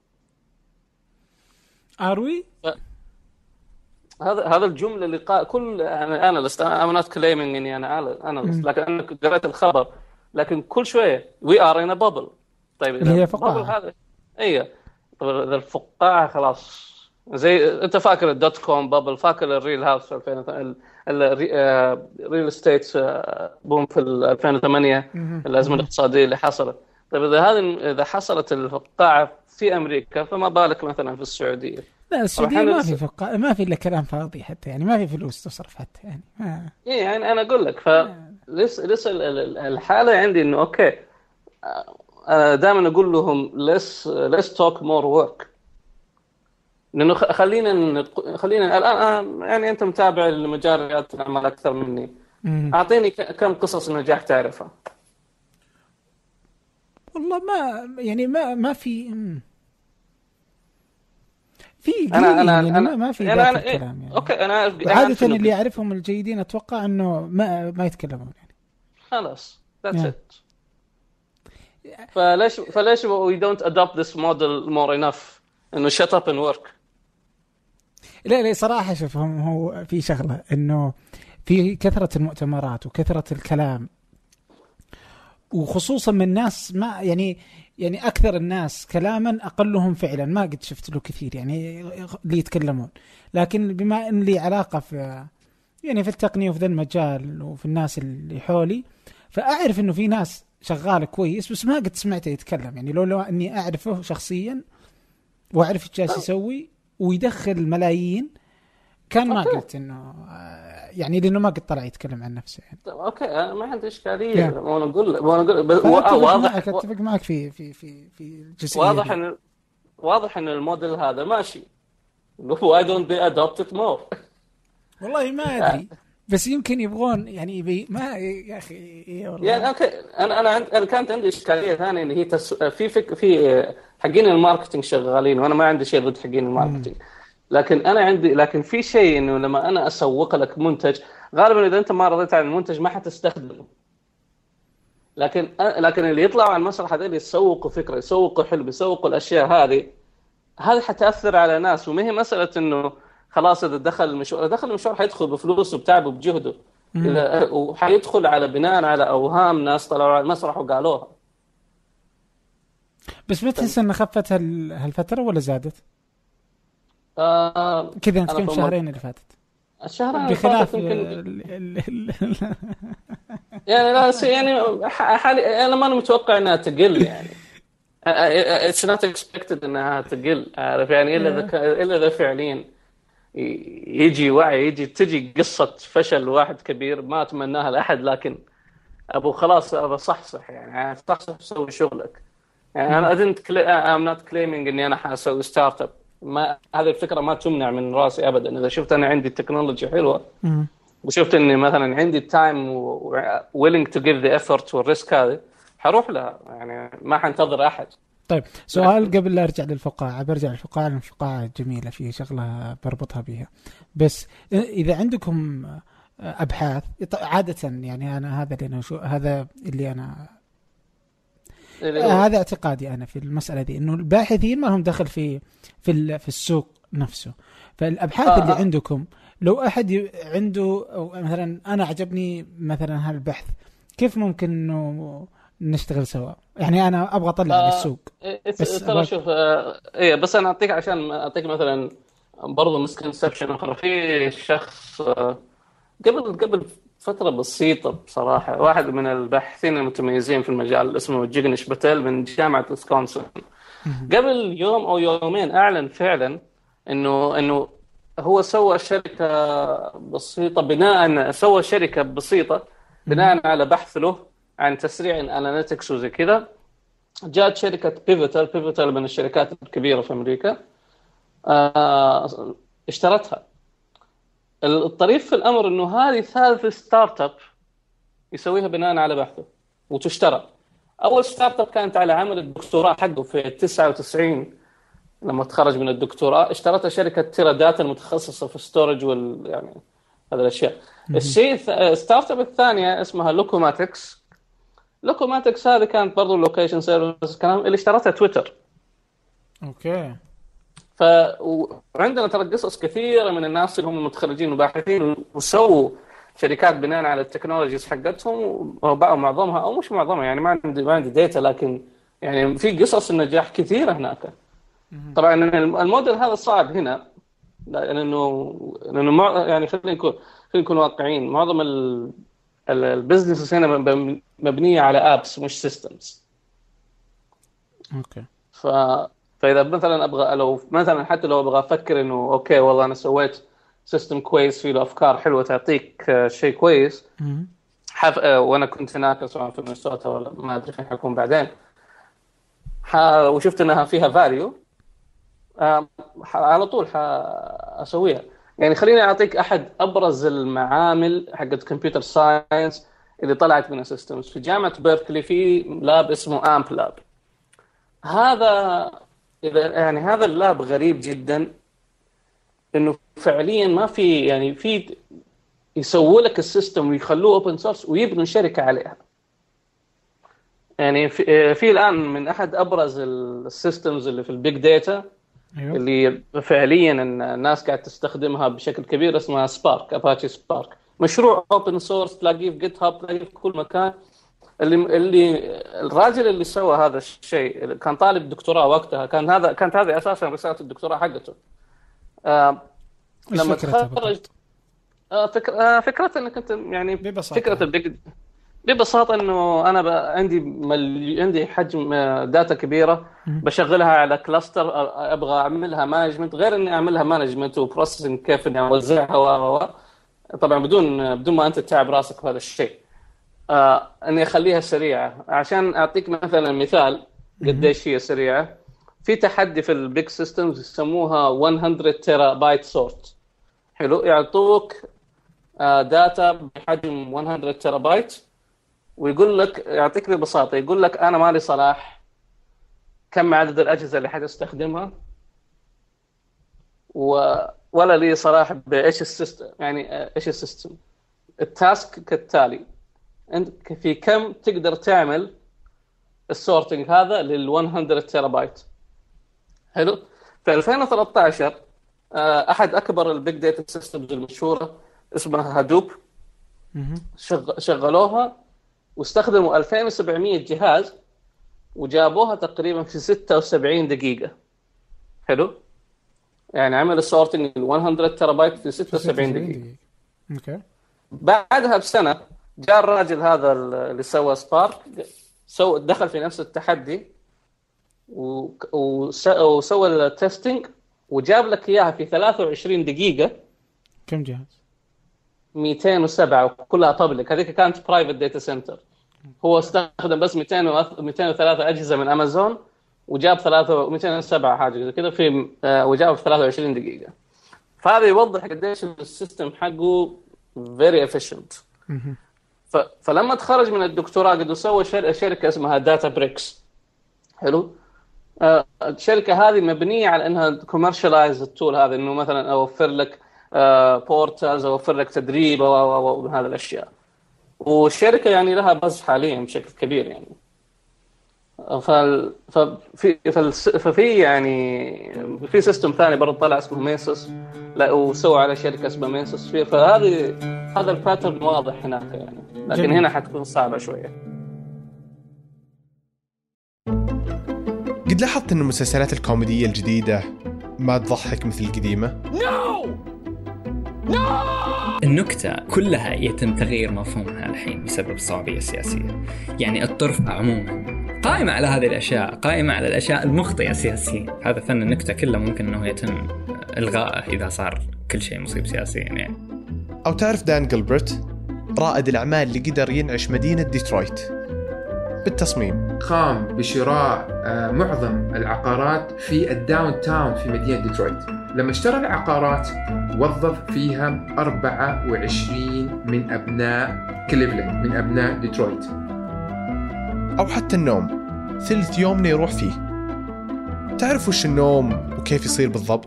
Speaker 2: are we
Speaker 1: هذا هذا الجملة اللي قال كل أنا analyst أنا not claiming إني أنا analyst لكن أنا قريت الخبر. لكن كل شوية we are in bubble طيب
Speaker 2: اللي هي فقاعة.
Speaker 1: هذا اي طيب إذا الفقاعة خلاص. زي أنت فاكر ال dot com bubble فاكر ال real house في 2000 ال real estate boom في 2008 الأزمة الاقتصادية اللي حصلت. طيب إذا هذه إذا حصلت الفقاعة في أمريكا فما بالك مثلا في السعودية؟
Speaker 2: لا السعودية ما في فقاعة ما في إلا كلام فاضي حتى يعني ما في فلوس تصرف حتى يعني ما
Speaker 1: إيه يعني أنا أقول لك ف لسه لسه الحالة عندي إنه okay أنا دائما أقول لهم less less talk more work لأنه خلينا خلينا الان يعني أنت متابع لمجال رياده الأعمال أكثر مني. أعطيني كم قصص نجاح تعرفها؟
Speaker 2: والله ما يعني ما ما في في
Speaker 1: أنا أنا
Speaker 2: يعني
Speaker 1: أنا
Speaker 2: ما في
Speaker 1: أنا
Speaker 2: أنا الكلام يعني.
Speaker 1: okay أنا
Speaker 2: عادة اللي يعرفهم الجيدين أتوقع إنه ما ما يتكلمون يعني.
Speaker 1: خلاص that's it فليش فليش we don't adopt this model more enough إنه shut up and work
Speaker 2: لا لا صراحة شوف هو في شغلة إنه في كثرة المؤتمرات وكثرة الكلام وخصوصا من ناس ما يعني يعني أكثر الناس كلاما أقلهم فعلا. ما قد شفت له كثير يعني اللي يتكلمون. لكن بما إن لي علاقة في يعني في التقنية وفي ذا المجال وفي الناس اللي حولي فأعرف إنه في ناس شغال كويس بس ما قد سمعته يتكلم. يعني لو لو إني أعرفه شخصيا وأعرف إيش جالس يسوي ويدخل ملايين كان ما قلت إنه يعني لأنه ما قد طلع يتكلم عن نفسه يعني.
Speaker 1: okay أنا ما عندي إشكالية. وأنا أقول وأنا أقول واضح
Speaker 2: أتفق معك في في في في
Speaker 1: الجزئية واضح ان واضح إن الموديل هذا ماشي. why don't they adopt it more.
Speaker 2: والله ما أدري. بس يمكن يبغون يعني يبي ما يا أخي إيه والله.
Speaker 1: يعني okay أنا أنا عند... أنا كانت عندي إشكالية ثانية اللي هي تس... في فك... في حقين ال marketing شغالين وأنا ما عندي شيء ضد حقين ال marketing لكن أنا عندي لكن في شيء إنه لما أنا أسوق لك منتج غالبا إذا أنت ما رضيت عن المنتج ما حتستخدمه. لكن لكن اللي يطلعوا على المسرح هذول يسوقوا فكرة يسوقوا حلم يسوقوا الأشياء هذه هذه حتأثر على ناس. وما هي مسألة إنه خلاص إذا دخل المشوار دخل المشوار حيدخل بفلوسه بتعبه بجهده وحيدخل على بناء على أوهام ناس طلعوا على المسرح وقالوها.
Speaker 2: بس ما تحس إنها خفت هالفترة ولا زادت؟
Speaker 1: آه
Speaker 2: كذا أنت كم شهرين اللي فاتت.
Speaker 1: الشهرين
Speaker 2: بخلاف
Speaker 1: يعني لا يعني حالي أنا ما متوقع إنها تقل يعني. it's not expected إنها تقل عارف يعني؟ إلا إذا إلا إذا فعليا يجي وعي يجي تجي قصة فشل واحد كبير ما أتمناها لأحد لكن أبو خلاص ابى صحصح يعني صحصح سوي شغلك. يعني أنا I don't I'm not claiming إني أنا حأسوي startup ما هذه الفكرة ما تمنع من رأسي ابدا. إذا شفت أنا عندي technology حلوة وشفت إني مثلا عندي time willing to give the effort وال risk هذه حروح لها. يعني ما حنتظر أحد.
Speaker 2: طيب سؤال قبل لا أرجع للفقاعة. برجع للفقاعة لأن الفقاعه جميلة في شغلة بربطها بها بس إذا عندكم أبحاث عادة يعني أنا هذا اللي أنا هذا اللي أنا هذا اعتقادي أنا في المسألة دي إنه الباحثين ما لهم دخل في في في السوق نفسه فالأبحاث آه. اللي آه. عندكم لو أحد عنده أو مثلا أنا عجبني مثلا هالبحث كيف ممكن إنه نشتغل سوا يعني أنا أبغى أطلع آه للسوق
Speaker 1: بس ترى شوف آه إيه بس أنا أعطيك عشان أعطيك مثلا برضه misconception أخرى في شخص آه قبل قبل فترة بسيطة بصراحة. واحد من الباحثين المتميزين في المجال اسمه جيجنيش باتيل من جامعة ويسكونسن. قبل يوم أو يومين أعلن فعلا انه إنه هو سوى شركة بسيطة بناء سوى شركة بسيطة بناء على بحث له عن تسريع ال analytics وزي كذا. جاءت شركة بيفوتل بيفوتل من الشركات الكبيرة في أمريكا. آه، اشترتها. الطريف في الأمر إنه هذه ثالث startup يسويها بناء على بحثه وتشترى. أول startup كانت على عمل الدكتوراه حقه في 99 لما تخرج من الدكتوراه اشترتها شركة Teradata المتخصصة في storage وال يعني هذه الأشياء. الشيء startup الثانية اسمها Locomatix Locomatix هذه كانت برضو location service كلام اللي اشترتها تويتر
Speaker 2: okay.
Speaker 1: ف وعندنا ترى قصص كثيرة من الناس اللي هم متخرجين وباحثين وسووا شركات بناء على ال technologies حقتهم ومعظمها أو مش معظمها يعني ما عندي ما عندي data لكن يعني في قصص النجاح كثيرة هناك. طبعا الموديل هذا صعب هنا لأنه لأنه يعني خلينا نكون خلينا نكون واقعيين. معظم ال business هنا مبنية على apps مش systems
Speaker 2: okay.
Speaker 1: ف فإذا مثلا أبغى لو مثلا حتى لو أبغى أفكر إنه okay والله أنا سويت system كويس فيه له أفكار حلوة تعطيك آه، شيء كويس حف... آه، وأنا كنت هناك سواء في مينيسوتا ولا ما أدري فين حكون بعدين. ح... وشفت إنها فيها value على طول حاسويها يعني خليني أعطيك أحد أبرز المعامل حقت computer science اللي طلعت من ال systems في جامعة بيركلي في lab اسمه AMPLab هذا إذا يعني هذا ال lab غريب جدا إنه فعليا ما في يعني في يسووا لك ال system ويخلوه open source ويبنوا شركة عليها. يعني في, في الآن من أحد أبرز ال systems اللي في ال big data أيوه. اللي فعليا الناس قاعد تستخدمها بشكل كبير اسمها Spark Apache Spark مشروع open source تلاقيه في GitHub تلاقيه في كل مكان. اللي اللي الراجل اللي سوى هذا الشيء كان طالب دكتوراه وقتها كان هذا كانت هذه أساسا رسالة الدكتوراه حقته. آه لما تخرج آه آه فكرة إنك أنت يعني ببساطة. فكرة ال big ببساطة إنه أنا عندي مل... عندي حجم data آه، كبيره بشغلها على cluster أبغى أعملها management غير إني أعملها management و processing كيف إني أوزعها و. طبعا بدون بدون ما أنت تتعب راسك في هذا الشيء. آه أني أخليها سريعة. عشان أعطيك مثلا مثال قديش هي سريعة. في تحدي في ال big systems يسموها 100 terabyte sort حلو. يعطوك آه data بحجم 100 تيرا بايت ويقول لك يعطيك ببساطة. يقول لك أنا مالي صلاح. كم عدد الأجهزة اللي حتستخدمها و ولا لي صلاح بإيش ال system يعني إيش ال system. ال task كالتالي. أنت في كم تقدر تعمل ال sorting هذا لل 100 تيرا بايت حلو؟ في 2013 آه، أحد أكبر ال big data systems المشهورة اسمها Hadoop. شغلوها واستخدموا 2700 جهاز وجابوها تقريبا في 76 دقيقة. حلو؟ يعني عمل ال sorting 100 تيرا بايت في 76 دقيقة. okay. بعدها بسنة جاء الراجل هذا اللي سوى Spark so دخل في نفس التحدي وسوى ال testing وجاب لك إياها في 23 دقيقة.
Speaker 2: كم جهاز؟
Speaker 1: 207 كلها public هذيك كانت private data center هو استخدم بس 200 203 أجهزة من امازون وجاب 3 207 حاجة زي كذا في آه، وجاب في 23 دقيقة. فهذا يوضح قديش ال system حقه very efficient فلما تخرج من الدكتوراه قد سوى شركة اسمها Databricks حلو؟ آه، الشركة هذه مبنية على إنها commercialize ال tool هذا إنه مثلا أوفر لك portals آه، أوفر لك تدريب و هذه الأشياء. والشركة يعني لها buzz حاليا بشكل كبير يعني. فال... ففي فالس... ففي يعني في system ثاني برضه طلع اسمه Mesos لا وسوى على شركة اسمها Mesos فهذه هذا ال pattern واضح هناك يعني. لكن جميل. هنا حتكون صعبة شوية.
Speaker 5: قد لاحظت إن المسلسلات الكوميدية الجديدة ما تضحك مثل القديمة؟
Speaker 6: no! no! النكتة كلها يتم تغيير مفهومها الحين بسبب الصوابية السياسية يعني الطرف عموما قائمة على هذه الأشياء قائمة على الأشياء المخطئة سياسيا هذا فن النكتة كله ممكن أنه يتم إلغائه إذا صار كل شيء مصيب سياسيا يعني.
Speaker 5: أو تعرف دان جلبرت؟ رائد الأعمال اللي قدر ينعش مدينة ديترويت. بالتصميم.
Speaker 7: قام بشراء آه، معظم العقارات في ال downtown في مدينة ديترويت. لما اشترى العقارات وظف فيها 24 من أبناء كليفلاند من أبناء ديترويت.
Speaker 5: أو حتى النوم. ثلث يومنا يروح فيه. تعرف وش النوم وكيف يصير بالضبط؟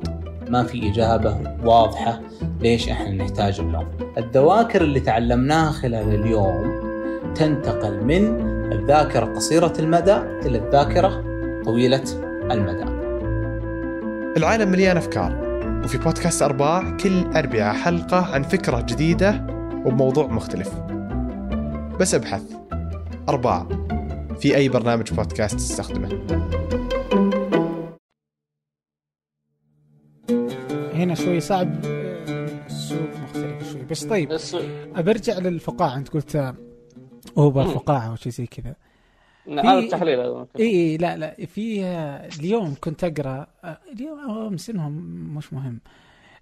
Speaker 8: ما في إجابة واضحة ليش إحنا نحتاج النوم. الذواكر اللي تعلمناها خلال اليوم تنتقل من الذاكرة قصيرة المدى إلى الذاكرة طويلة المدى.
Speaker 5: العالم مليان أفكار وفي بودكاست أرباع كل أربعة حلقة عن فكرة جديدة وبموضوع مختلف. بس أبحث. أرباع في أي برنامج بودكاست تستخدمه.
Speaker 2: هنا شوي صعب. السوق مختلف شوي بس طيب برجع للفقاعة. أنت قلت أوبر فقاعة أو شيء زي كذا.
Speaker 1: هذا التحليل
Speaker 2: إي إي لا لا. في اليوم كنت أقرأ اليوم أمس إنهم مش مهم.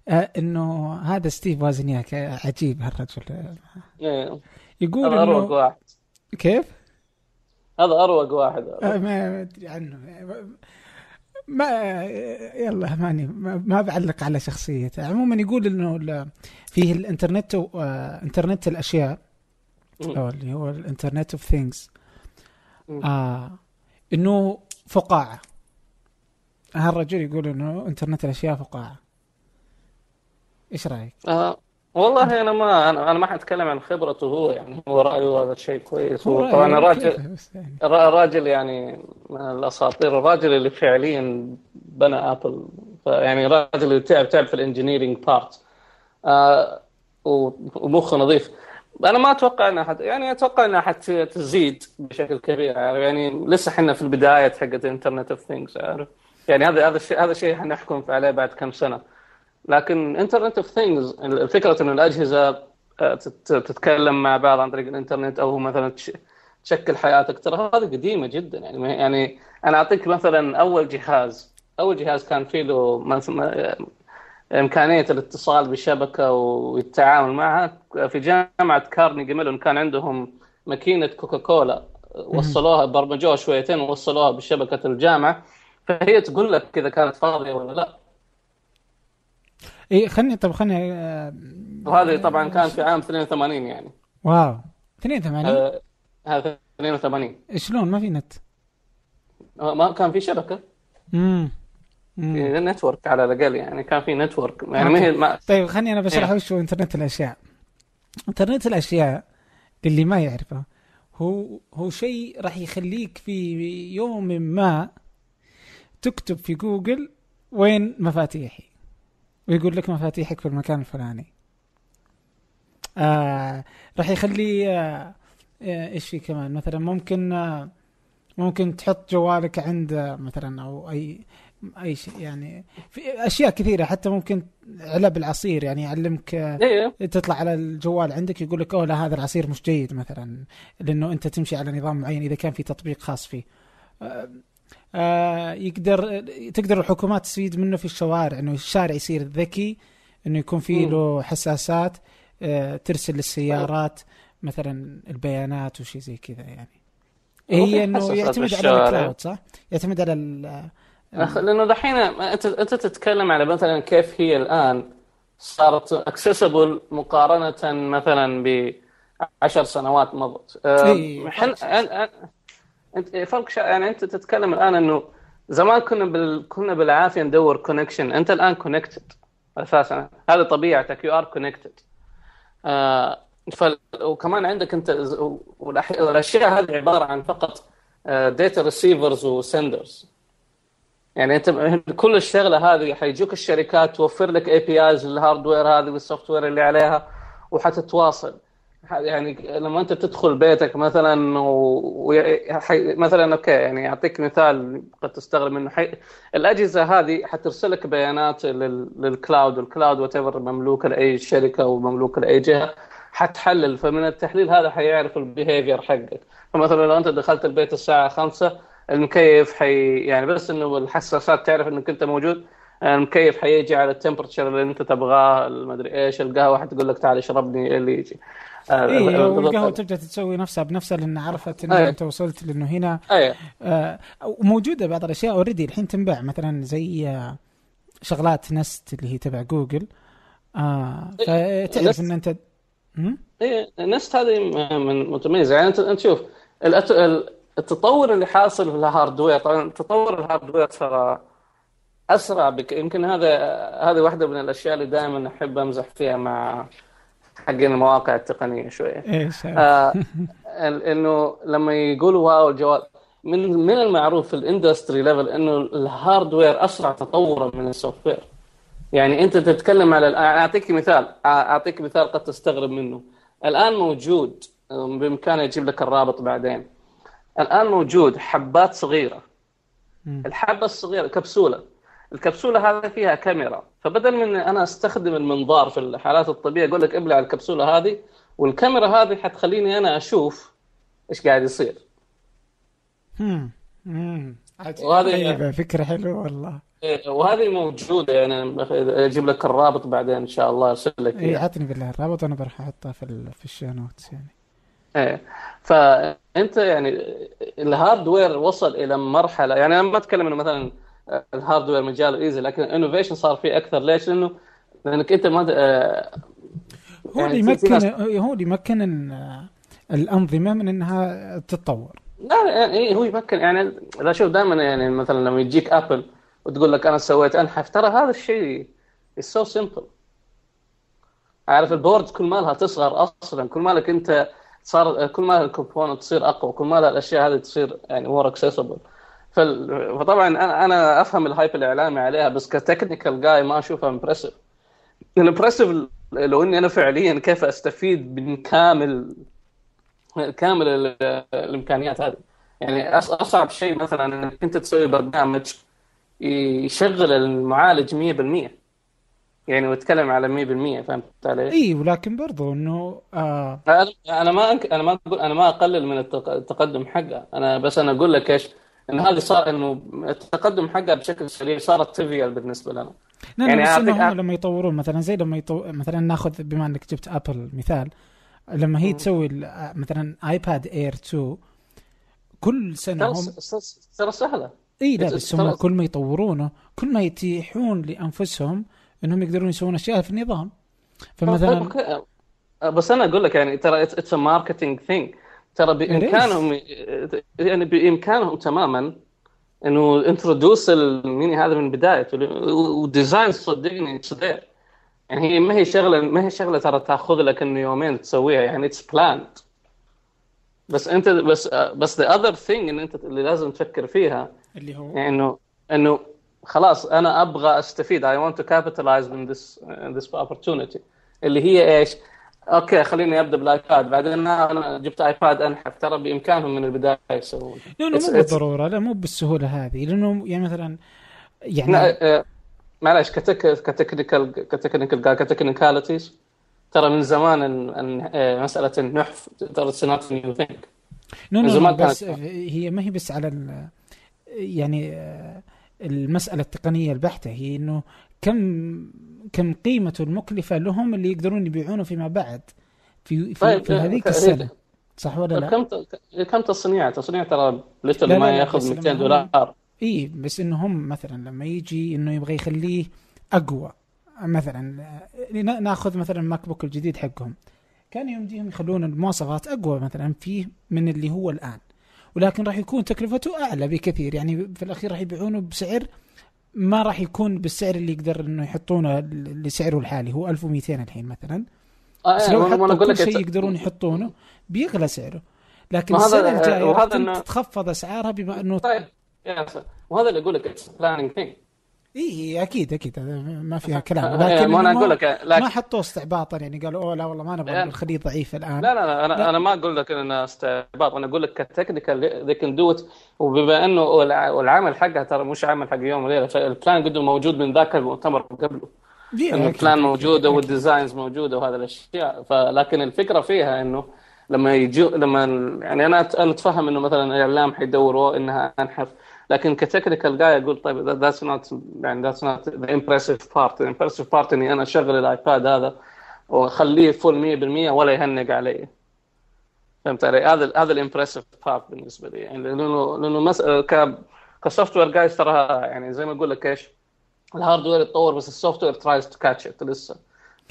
Speaker 2: آه، إنه هذا ستيف وازنياك عجيب هالرجل.
Speaker 1: إيه.
Speaker 2: يقول
Speaker 1: واحد.
Speaker 2: كيف؟
Speaker 1: هذا أروق واحد.
Speaker 2: آه، ما أدري عنه. ما يلا ماني ما بعلق على شخصيته. عموما يقول إنه فيه الإنترنت آه، إنترنت الأشياء أو اللي هو ال Internet of Things آه إنه فقاعة. هالرجل يقول إنه إنترنت الأشياء فقاعة. إيش رأيك؟
Speaker 1: آه والله أنا ما أنا أنا ما حأتكلم عن خبرته هو يعني هو رايه هذا شيء كويس. هو طبعا الراجل يعني. الراجل يعني من الأساطير الراجل اللي فعليا بنى آبل. يعني الراجل اللي تعب تعب في ال engineering part آه ومخه نظيف. أنا ما أتوقع انها حت... يعني أتوقع انها حتزيد بشكل كبير. يعني لسه إحنا في البداية حقت Internet of Things عارف؟ يعني هذا هذا الشيء هذا الشيء حنحكم عليه بعد كم سنة. لكن Internet of Things فكره إنه الأجهزة آه، تتكلم مع بعض عن طريق الإنترنت أو مثلا تشكل حياتك. ترى هذه قديمة جدا. يعني يعني أنا أعطيك مثلا أول جهاز. أول جهاز كان فيه له إمكانية الاتصال بالشبكة والتعامل معها. في جامعة كارنيجي ميلون كان عندهم ماكينة كوكاكولا وصلوها برمجوها شويتين ووصلوها بشبكة الجامعة. فهي تقول لك إذا كانت فاضية ولا لا.
Speaker 2: اي خلني طب خلني آه
Speaker 1: وهذه طبعا كان في عام 82 يعني.
Speaker 2: واو. 82
Speaker 1: آه هذا 82
Speaker 2: شلون؟ ما في نت؟
Speaker 1: آه، ما كان في شبكة.
Speaker 2: امم
Speaker 1: في network على الأقل يعني كان في network يعني ما هي ما...
Speaker 2: طيب خليني أنا بشرح. وش هو انترنت الأشياء. انترنت الأشياء للي ما يعرفه هو هو شيء راح يخليك في يوم ما تكتب في جوجل وين مفاتيحي. ويقول لك مفاتيحك في المكان الفلاني. آه راح يخلي آه, آه، إيش في كمان؟ مثلا ممكن آه ممكن تحط جوالك عند مثلا أو أي أي شيء يعني في أشياء كثيرة حتى ممكن علب العصير يعني يعلمك
Speaker 1: إيه.
Speaker 2: تطلع على الجوال عندك يقول لك أوه لا هذا العصير مش جيد مثلا لأنه أنت تمشي على نظام معين إذا كان في تطبيق خاص فيه. آه, آه، يقدر تقدر الحكومات تستفيد منه في الشوارع إنه الشارع يصير ذكي إنه يكون فيه له حساسات آه ترسل للسيارات مثلا البيانات وشي زي كذا يعني. هي إنه يعتمد على الكلاود صح؟ يعتمد على
Speaker 1: لأنه دحين أنت أنت تتكلم على مثلا كيف هي الآن صارت accessible مقارنة مثلا ب 10 سنوات مضت.
Speaker 2: إيه
Speaker 1: أنت فرق شا... يعني أنت تتكلم الآن إنه زمان كنا بال... كنا بالعافية ندور connection أنت الآن connected أساسا. هذه طبيعتك. you are connected. وكمان عندك أنت والاشياء هذه عبارة عن فقط data receivers و senders يعني أنت كل الشغلة هذه حيجوك الشركات توفر لك APIs لل hardware هذه وال software اللي عليها وحتتواصل. يعني لما انت تدخل بيتك مثلا و... حي... مثلا okay يعني أعطيك مثال قد تستغرب منه. حي... الأجهزة هذه حترسل لك بيانات لل... لل cloud وال cloud وات مملوكه لأي شركة ومملوكه لأي جهة حتحلل. فمن التحليل هذا حيعرف ال behavior حقك. فمثلا لو أنت دخلت البيت الساعة 5 المكيف حي يعني بس إنه الحساسات تعرف إنك أنت موجود. المكيف حيجي على ال temperature اللي انت تبغاه المدري إيش القهوة حتقول لك تعال اشربني اللي يجي.
Speaker 2: اي والقهوة تبدأ تسوي نفسها بنفسها لأن عرفت إن أيه. أنت وصلت لأنه هنا.
Speaker 1: أيه.
Speaker 2: آه وموجودة بعض الأشياء already الحين تنباع مثلا زي آه شغلات نست اللي هي تبع جوجل. آه فتعرف إن أنت
Speaker 1: اي نست هذه من متميزة. يعني أنت أنت شوف التطور اللي حاصل في ال hardware طبعا تطور ال hardware ترى أسرع بك يمكن هذا هذه واحدة من الأشياء اللي دائما أحب أمزح فيها مع حقين المواقع التقنية شوية.
Speaker 2: إيش
Speaker 1: آه إنه لما يقولوا wow الجوال من من المعروف في ال industry level إنه ال hardware أسرع تطورا من ال software يعني أنت تتكلم على أعطيك مثال أعطيك مثال قد تستغرب منه. الآن موجود بامكانه يجيب لك الرابط بعدين. الآن موجود حبات صغيرة. الحبة الصغيرة كبسولة. الكبسولة هذه فيها كاميرا. فبدل من أنا أستخدم المنظار في الحالات الطبيعية أقول لك أبلع الكبسولة هذه والكاميرا هذه حتخليني أنا أشوف إيش قاعد يصير.
Speaker 2: امم امم وهذه فكرة حلوة والله.
Speaker 1: إيه، وهذه موجودة يعني أجيب لك الرابط بعدين إن شاء الله أرسل لك
Speaker 2: اي عطني بالله الرابط وأنا بروح أحطه في في ال show notes يعني.
Speaker 1: إيه فأنت يعني ال hardware وصل إلى مرحلة يعني أنا ما أتكلم إنه مثلا ال hardware مجاله easy لكن ال innovation صار فيه أكثر. ليش؟ لأنه لأنك أنت ما
Speaker 2: آه هو اللي يعني يمكن هو اللي يمكن الأنظمة من إنها تتطور.
Speaker 1: لا يعني هو يمكن يعني إذا شوف دائما يعني مثلا لما يجيك ابل وتقول لك أنا سويت أنحف ترى هذا الشيء so simple عارف ال board كل مالها تصغر أصلا. كل مالك أنت صار كل ما ال component تصير أقوى. كل ما الأشياء هذه تصير يعني more accessible فطبعا أنا أفهم ال hype الإعلامي عليها بس ك technical guy ما اشوفها impressive ال impressive لو إني أنا فعليا كيف أستفيد من كامل كامل الإمكانيات هذه يعني أصعب شيء مثلا إنك أنت تسوي برنامج يشغل المعالج 100% يعني واتكلم على 100% فهمت علي؟
Speaker 2: اي ولكن برضو إنه آه
Speaker 1: أنا ما. أنا ما أقول أنا ما أقلل من التقدم حقه أنا بس أنا أقول لك إيش إن هذه صار إنه التقدم حقها بشكل سريع صارت trivial بالنسبة لنا.
Speaker 2: نعم يعني بس انه هم لما يطورون مثلا زي لما يطو... مثلا ناخذ بما إنك جبت ابل مثال لما هي تسوي مثلا ايباد اير 2 كل سنة هم
Speaker 1: ترى سهلة.
Speaker 2: إي لا بس هم كل ما يطورونه كل ما يتيحون لأنفسهم إنهم يقدرون يسوون أشياء في النظام. فمثلا
Speaker 1: بس أنا أقول لك يعني ترى it's marketing thing ترى بإمكانهم يعني بإمكانهم تماما إنه introduce الميني هذا من بدايته و design صدقني صدق يعني هي ما هي شغلة ما هي شغلة ترى تأخذ لك إنه يومين تسويها يعني it's planned بس أنت بس بس the other thing إن أنت اللي لازم تفكر فيها
Speaker 2: اللي هو؟
Speaker 1: يعني إنه إنه خلاص أنا أبغى أستفيد want to capitalize on this uh, this opportunity. اللي هي إيش؟ أوكي خليني ابدا بالايباد. بعدين أنا جبت ايباد أنحف ترى بإمكانهم من البداية يسوون.
Speaker 2: لا مو بالضرورة لا مو بالسهولة هذه لأنه يعني مثلا يعني
Speaker 1: لا معلش كتك ك technical ك technical ك technicalities. ترى من زمان إن, إن مسألة النحف ترى سنات new thing
Speaker 2: no no بس هي ما هي بس على يعني المسألة التقنية البحتة. هي إنه كم كم قيمته المكلفة لهم اللي يقدرون يبيعونه فيما بعد؟ في في, طيب في هذيك السنة. صح ولا لا؟
Speaker 1: كم كم تصنيع؟ تصنيع ترى literally ما ياخذ 200 دولار.
Speaker 2: اي بس إنه هم مثلا لما يجي إنه يبغى يخليه أقوى. مثلا ناخذ مثلا ماك بوك الجديد حقهم. كان يمديهم يخلون المواصفات أقوى مثلا فيه من اللي هو الآن. ولكن راح يكون تكلفته أعلى بكثير. يعني في الأخير راح يبيعونه بسعر ما راح يكون بالسعر اللي يقدر إنه يحطونه لسعره الحالي هو 1200 الحين مثلا. آه بس لو حطوا كل شيء يقدرون يحطونه بيغلى سعره. لكن السنة الجايه وهذا تتخفض أسعارها بما إنه
Speaker 1: طيب يا وهذا اللي أقول لك planning thing
Speaker 2: اي أكيد أكيد ما فيها كلام. لكن ما أنا أقول لك لكن ما حطوه استعباطا يعني قالوا أوه لا والله ما نبغى يعني الخليج ضعيف الآن.
Speaker 1: لا لا, لا أنا لا. أنا ما أقول لك إنه استعباط. أنا أقول لك ك technical they can do وبما إنه والعمل حقها ترى مش عمل حق يوم وليلة فال plan قد موجود من ذاك المؤتمر قبله. ال plan موجودة وال designs موجودة وهذه الأشياء. فلكن الفكرة فيها إنه لما يجوا لما يعني أنا أتفهم إنه مثلا الإعلام حيدوروا إنها انحف لكن ك technical جاي أقول طيب that's not يعني that's not the impressive part ال impressive part إني أنا أشغل الآيباد هذا وأخليه full 100% ولا يهنق علي. فهمت علي؟ هذا هذا ال impressive part بالنسبة لي. يعني لأنه لأنه مس... ك ك software جايز تراها يعني زي ما أقول لك إيش؟ ال hardware يتطور بس ال software tries to catch up لسه.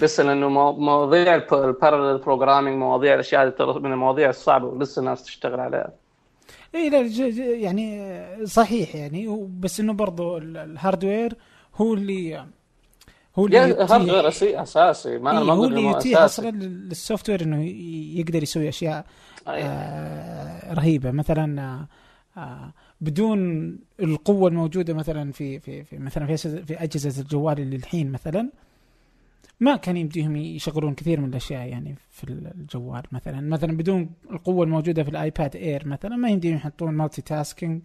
Speaker 1: لسه لأنه مواضيع ال parallel programming مواضيع الأشياء هذه من المواضيع الصعبة ولسه الناس تشتغل عليها.
Speaker 2: اي لا يعني صحيح يعني. بس إنه برضو ال hardware هو اللي
Speaker 1: هو اللي hardware أساسي ما
Speaker 2: إيه هو اللي يتيح أصلا لل software انه يقدر يسوي أشياء آه رهيبة. مثلا آه بدون القوة الموجودة مثلا في في, في مثلا في في أجهزة الجوال اللي الحين مثلا ما كان يمديهم يشغلون كثير من الأشياء يعني في الجوال مثلا. مثلا بدون القوة الموجودة في الآيباد اير مثلا ما يمديهم يحطون multitasking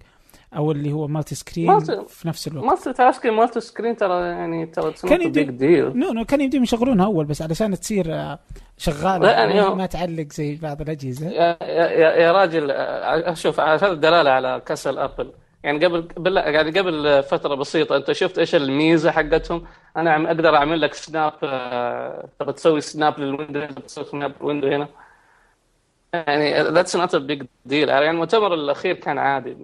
Speaker 2: أو اللي هو multi-screen في نفس الوقت.
Speaker 1: multitasking multi-screen ترى يعني ترى كان يمدي ديل
Speaker 2: no no كان يمديهم يشغلونها أول بس علشان تصير آه، شغالة. يعني ما تعلق زي بعض الأجهزة.
Speaker 1: يا, يا, يا راجل آه، شوف عشان الدلالة على كسل ابل يعني قبل بالله يعني قبل فترة بسيطة أنت شفت إيش الميزة حقتهم؟ أنا أقدر أعمل لك snap آه، تبغى تسوي snap لل window هنا تسوي snap لل window هنا. يعني that's not a big deal يعني المؤتمر الأخير كان عادي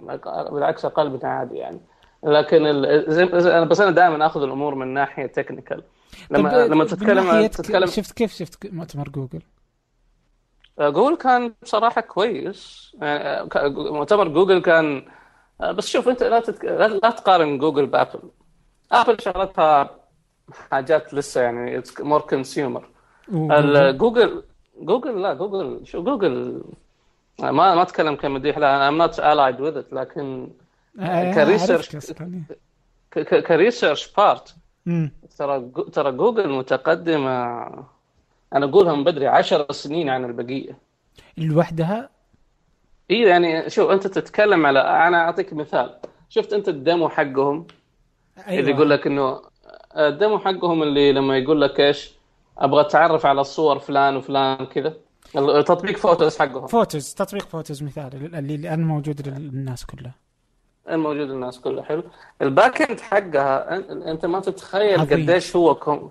Speaker 1: بالعكس أقل من عادي يعني. لكن أنا بس أنا دائما آخذ الأمور من ناحية technical لما لما تتكلم
Speaker 2: تتكلم شفت كيف شفت مؤتمر جوجل؟
Speaker 1: آه، جوجل كان بصراحة كويس. يعني آه، مؤتمر جوجل كان بس شوف أنت لا تتك... لا تقارن جوجل بأبل. أبل شغلتها حاجات لسه يعني more consumer جوجل جوجل لا جوجل شو جوجل ما ما أتكلم كمديح لا I'm not allied with it لكن ك research ك research part ترى ترى جوجل متقدمة أنا اقولها من بدري 10 سنين عن البقية.
Speaker 2: لوحدها؟
Speaker 1: اي يعني شوف أنت تتكلم على أنا أعطيك مثال. شفت أنت ال demo حقهم؟ أيوة. اللي يقول لك إنه ال demo حقهم اللي لما يقول لك إيش؟ أبغى أتعرف على صور فلان وفلان كذا. تطبيق Photos حقهم.
Speaker 2: Photos تطبيق Photos مثال اللي الآن موجود للناس كلها.
Speaker 1: الموجود للناس كلها حلو. ال back end حقها أنت ما تتخيل قديش هو كوم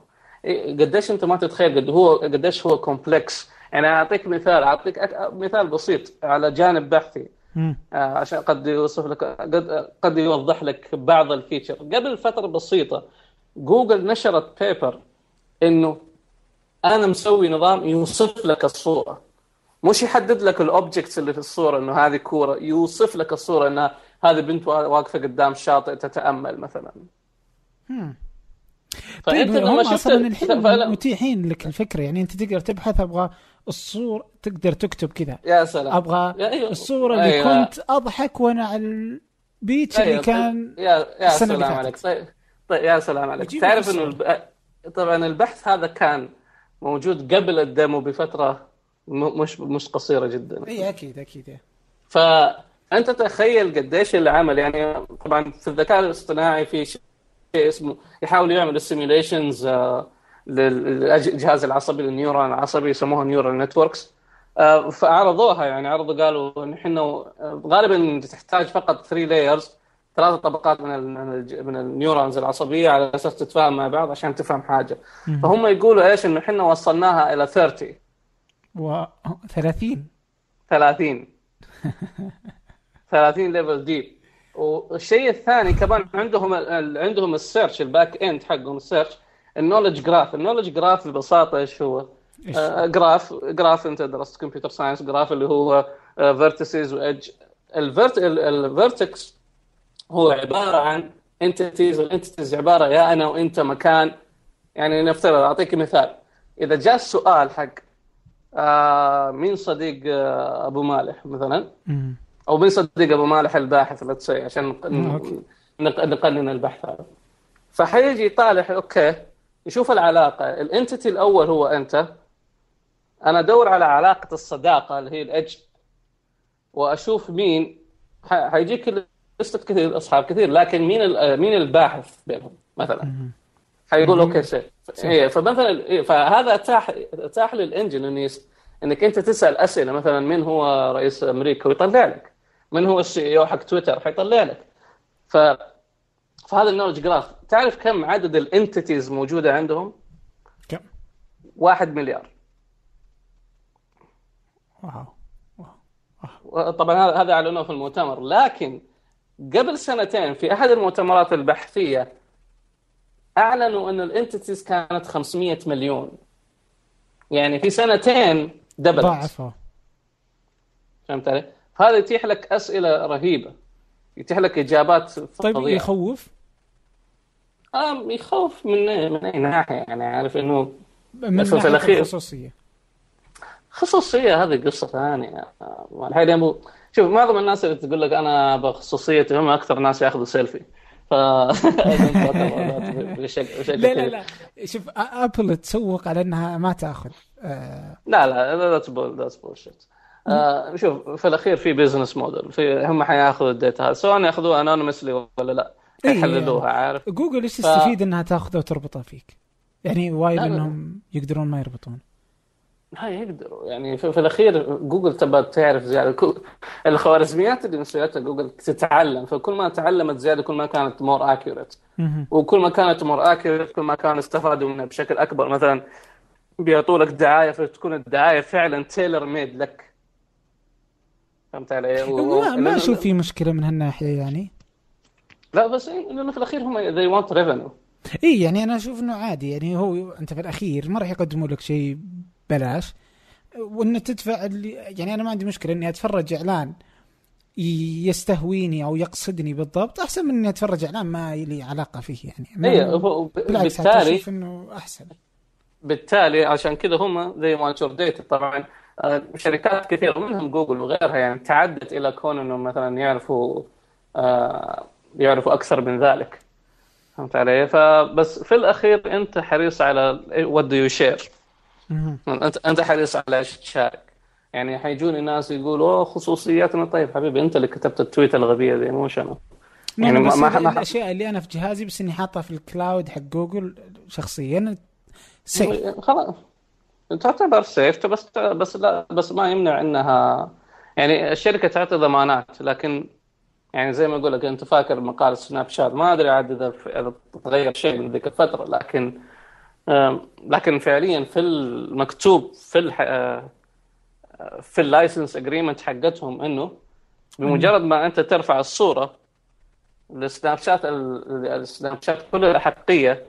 Speaker 1: قديش أنت ما تتخيل قد هو قديش هو complex يعني أعطيك مثال أعطيك مثال بسيط على جانب بحثي. آه عشان قد يوصف لك قد قد يوضح لك بعض ال feature. قبل فترة بسيطة جوجل نشرت paper إنه أنا مسوي نظام يوصف لك الصورة. مش يحدد لك ال objects اللي في الصورة إنه هذه كورة يوصف لك الصورة إنها هذه بنت واقفة قدام شاطئ تتأمل مثلا.
Speaker 2: طيب هم أصلا الحين متيحين لك الفكرة. يعني أنت تقدر تبحث أبغى الصور تقدر تكتب كذا.
Speaker 1: يا سلام.
Speaker 2: أبغى أيوه. الصورة اللي أيوه. كنت أضحك وأنا على ال beach أيوه. اللي كان
Speaker 1: يا يا سلام عليك. طيب. طيب يا سلام عليك. تعرف إنه الب... طبعا البحث هذا كان موجود قبل ال demo بفترة مش مش قصيرة جدا.
Speaker 2: إي أكيد أكيد
Speaker 1: فأنت تخيل قديش العمل يعني طبعا في الذكاء الاصطناعي في شيء اسمه يحاول يعمل ال simulations آه، للجهاز العصبي لل neuron العصبي يسموها neural networks فعرضوها يعني عرضوا قالوا ان إحنا غالبا تحتاج فقط 3 layers ثلاث طبقات من ال من ال neurons العصبية على أساس تتفاهم مع بعض عشان تفهم حاجة. فهم يقولوا إيش؟ إنه إحنا وصلناها إلى 30
Speaker 2: و 30
Speaker 1: 30 30 level deep والشيء الثاني كمان عندهم عندهم ال search ال back end حقهم ال search ال knowledge graph ال knowledge graph ببساطة إيش هو؟ graph graph أنت درست computer science graph اللي هو vertices و edge ال vertex هو عبارة عن entities وال entities عبارة يا أنا وأنت مكان. يعني نفترض أعطيك مثال. إذا جاء السؤال حق آه مين صديق آه أبو مالح مثلا؟ أو مين صديق أبو مالح الباحث لا عشان نقنن البحث هذا. فحيجي يطالع okay يشوف العلاقة. ال entity الأول هو أنت. أنا أدور على علاقة الصداقة اللي هي ال edge وأشوف مين. حيجيك لستة كثير أصحاب كثير لكن مين مين الباحث بينهم مثلا؟ حيقول okay سيف إيه فمثلا إيه فهذا أتاح أتاح لل engine إنه إنك أنت تسأل أسئلة مثلا من هو رئيس أمريكا ويطلع لك؟ من هو ال CEO حق تويتر حيطلع لك؟ ف فهذا ال knowledge graph تعرف كم عدد ال entities موجودة عندهم؟
Speaker 2: كم؟
Speaker 1: واحد مليار.
Speaker 2: wow.
Speaker 1: طبعا هذا اعلنوه في المؤتمر لكن قبل سنتين في أحد المؤتمرات البحثية أعلنوا انه ال entities كانت 500 مليون. يعني في سنتين دبلت.
Speaker 2: ضاعفها
Speaker 1: فهمت علي؟ فهذا يتيح لك أسئلة رهيبة. يتيح لك إجابات
Speaker 2: طيب فضيعة. يخوف؟
Speaker 1: آه يخوف من من أي ناحية. يعني عارف إنه
Speaker 2: من في الاخير الخصوصيه
Speaker 1: خصوصية هذه قصة ثانية. الحين يبو شوف معظم الناس اللي تقول لك أنا بخصوصيتي هم أكثر ناس يأخذوا سيلفي ف
Speaker 2: لا لا لا. شوف أبل تسوق على إنها ما تأخذ.
Speaker 1: آه. لا لا that's that's bullshit شوف في الأخير في business model في هم حيأخذوا ال data هذا سواء يأخذوها anonymously ولا لا إيه، يحللوها عارف؟
Speaker 2: جوجل إيش تستفيد ف... إنها تاخذها وتربطها فيك؟ يعني وايد انهم يقدرون ما يربطون.
Speaker 1: لا يقدروا. يعني في, في الأخير جوجل تبى تعرف زيادة. الخوارزميات اللي مسويتها جوجل تتعلم. فكل ما تعلمت زيادة كل ما كانت more accurate وكل ما كانت more accurate كل ما كانوا استفادوا منها بشكل أكبر. مثلا بيعطوا لك دعاية فتكون الدعاية فعلا تيلر ميد لك. فهمت علي؟
Speaker 2: و... ما, ما أشوف في مشكلة من هالناحية يعني.
Speaker 1: لا بس لأنه في الأخير هم they want revenue.
Speaker 2: اي يعني أنا أشوف إنه عادي. يعني هو أنت في الأخير ما راح يقدموا لك شيء بلاش وإن تدفع اللي يعني أنا ما عندي مشكلة إني أتفرج إعلان يستهويني أو يقصدني بالضبط أحسن من إني أتفرج إعلان ما لي علاقة فيه يعني.
Speaker 1: اي
Speaker 2: بالعكس بالتالي أشوف إنه أحسن.
Speaker 1: بالتالي عشان كذا هم زي metadata طبعا آه، شركات كثيرة منهم جوجل وغيرها يعني تعدت إلى كون إنهم مثلا يعرفوا آه، يعرفوا أكثر من ذلك. فهمت علي؟ فبس في الأخير أنت حريص على what do you share انت أنت حريص على إيش تشارك يعني حيجوني ناس يقولوا أوه خصوصياتنا. طيب حبيبي أنت اللي كتبت ال tweet الغبية ذي مو أنا
Speaker 2: يعني ما, ما الأشياء اللي أنا في جهازي بس إني حاطها في ال cloud حق جوجل شخصيا
Speaker 1: safe. خلاص. تعتبر safe بس بس لا بس ما يمنع انها يعني الشركة تعطي ضمانات لكن يعني زي ما أقول لك أنت فاكر مقال سناب شات ما أدري عاد إذا تغير شيء من ذيك الفترة لكن لكن فعليا في المكتوب في آه، في ال license agreement حقتهم إنه بمجرد ما أنت ترفع الصورة السناب شات السناب شات كل أحقية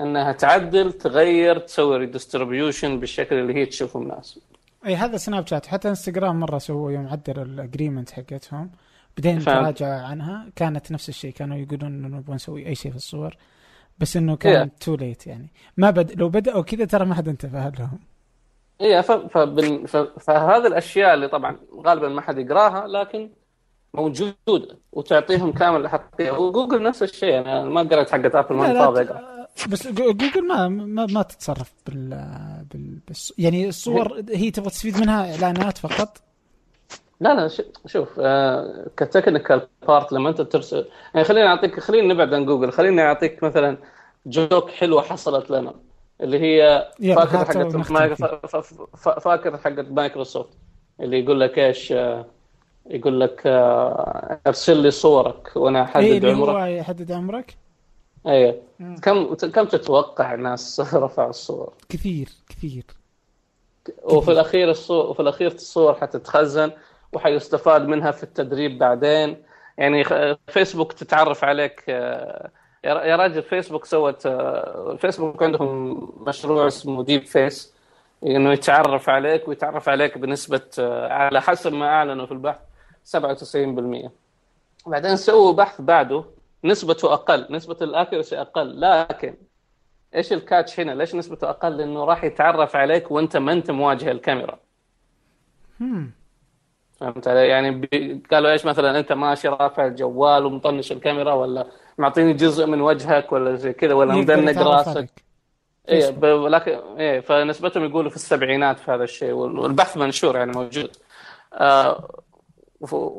Speaker 1: إنها تعدل تغير تسوي redistribution بالشكل اللي هي تشوفه الناس.
Speaker 2: أي هذا سناب شات. حتى إنستغرام مرة سووا يوم عدلوا ال agreement حقتهم بعدين تراجع عنها. كانت نفس الشيء كانوا يقولون إنه نبغى نسوي أي شيء في الصور. بس إنه كان yeah. too late يعني. ما بد لو بدأوا كذا ترى ما حد انتبه لهم.
Speaker 1: اي فبن... فهذه الأشياء اللي طبعا غالبا ما حد يقراها لكن موجودة وتعطيهم كامل الأحقية وجوجل نفس الشيء أنا ما قريت حقت ابل ما فاضي
Speaker 2: بس جوجل ما ما, ما تتصرف بال, بال... بس يعني الصور هي تبغى تستفيد منها إعلانات فقط؟
Speaker 1: لا لا شوف آه ك technical part لما انت ترسل يعني خليني اعطيك خلينا نبعد عن جوجل. خليني أعطيك مثلا جوك حلوة حصلت لنا اللي هي فاكر حقت فاكر حقت مايكروسوفت اللي يقول لك إيش آه يقول لك آه ارسل لي صورك وأنا أحدد
Speaker 2: إيه عمرك. هو يحدد عمرك؟
Speaker 1: أيوه كم كم تتوقع الناس رفعوا الصور؟
Speaker 2: كثير كثير.
Speaker 1: وفي الأخير الصور وفي الأخير الصور حتتخزن وحيستفاد منها في التدريب بعدين. يعني فيسبوك تتعرف عليك آه، يا راجل فيسبوك سوت آه، فيسبوك عندهم مشروع اسمه DeepFace إنه يتعرف عليك ويتعرف عليك بنسبة آه، على حسب ما أعلنوا في البحث 97% بعدين سووا بحث بعده نسبته أقل نسبة ال accuracy أقل. لكن إيش ال catch هنا؟ ليش نسبته أقل؟ لأنه راح يتعرف عليك وأنت ما أنت مواجه الكاميرا. فهمت علي؟ يعني. قالوا إيش مثلا أنت ماشي رافع الجوال ومطنش الكاميرا ولا معطيني جزء من وجهك ولا زي كذا ولا مدنق راسك؟ إيه ب... لكن إيه فنسبتهم يقولوا في السبعينات في هذا الشيء والبحث منشور يعني موجود. آه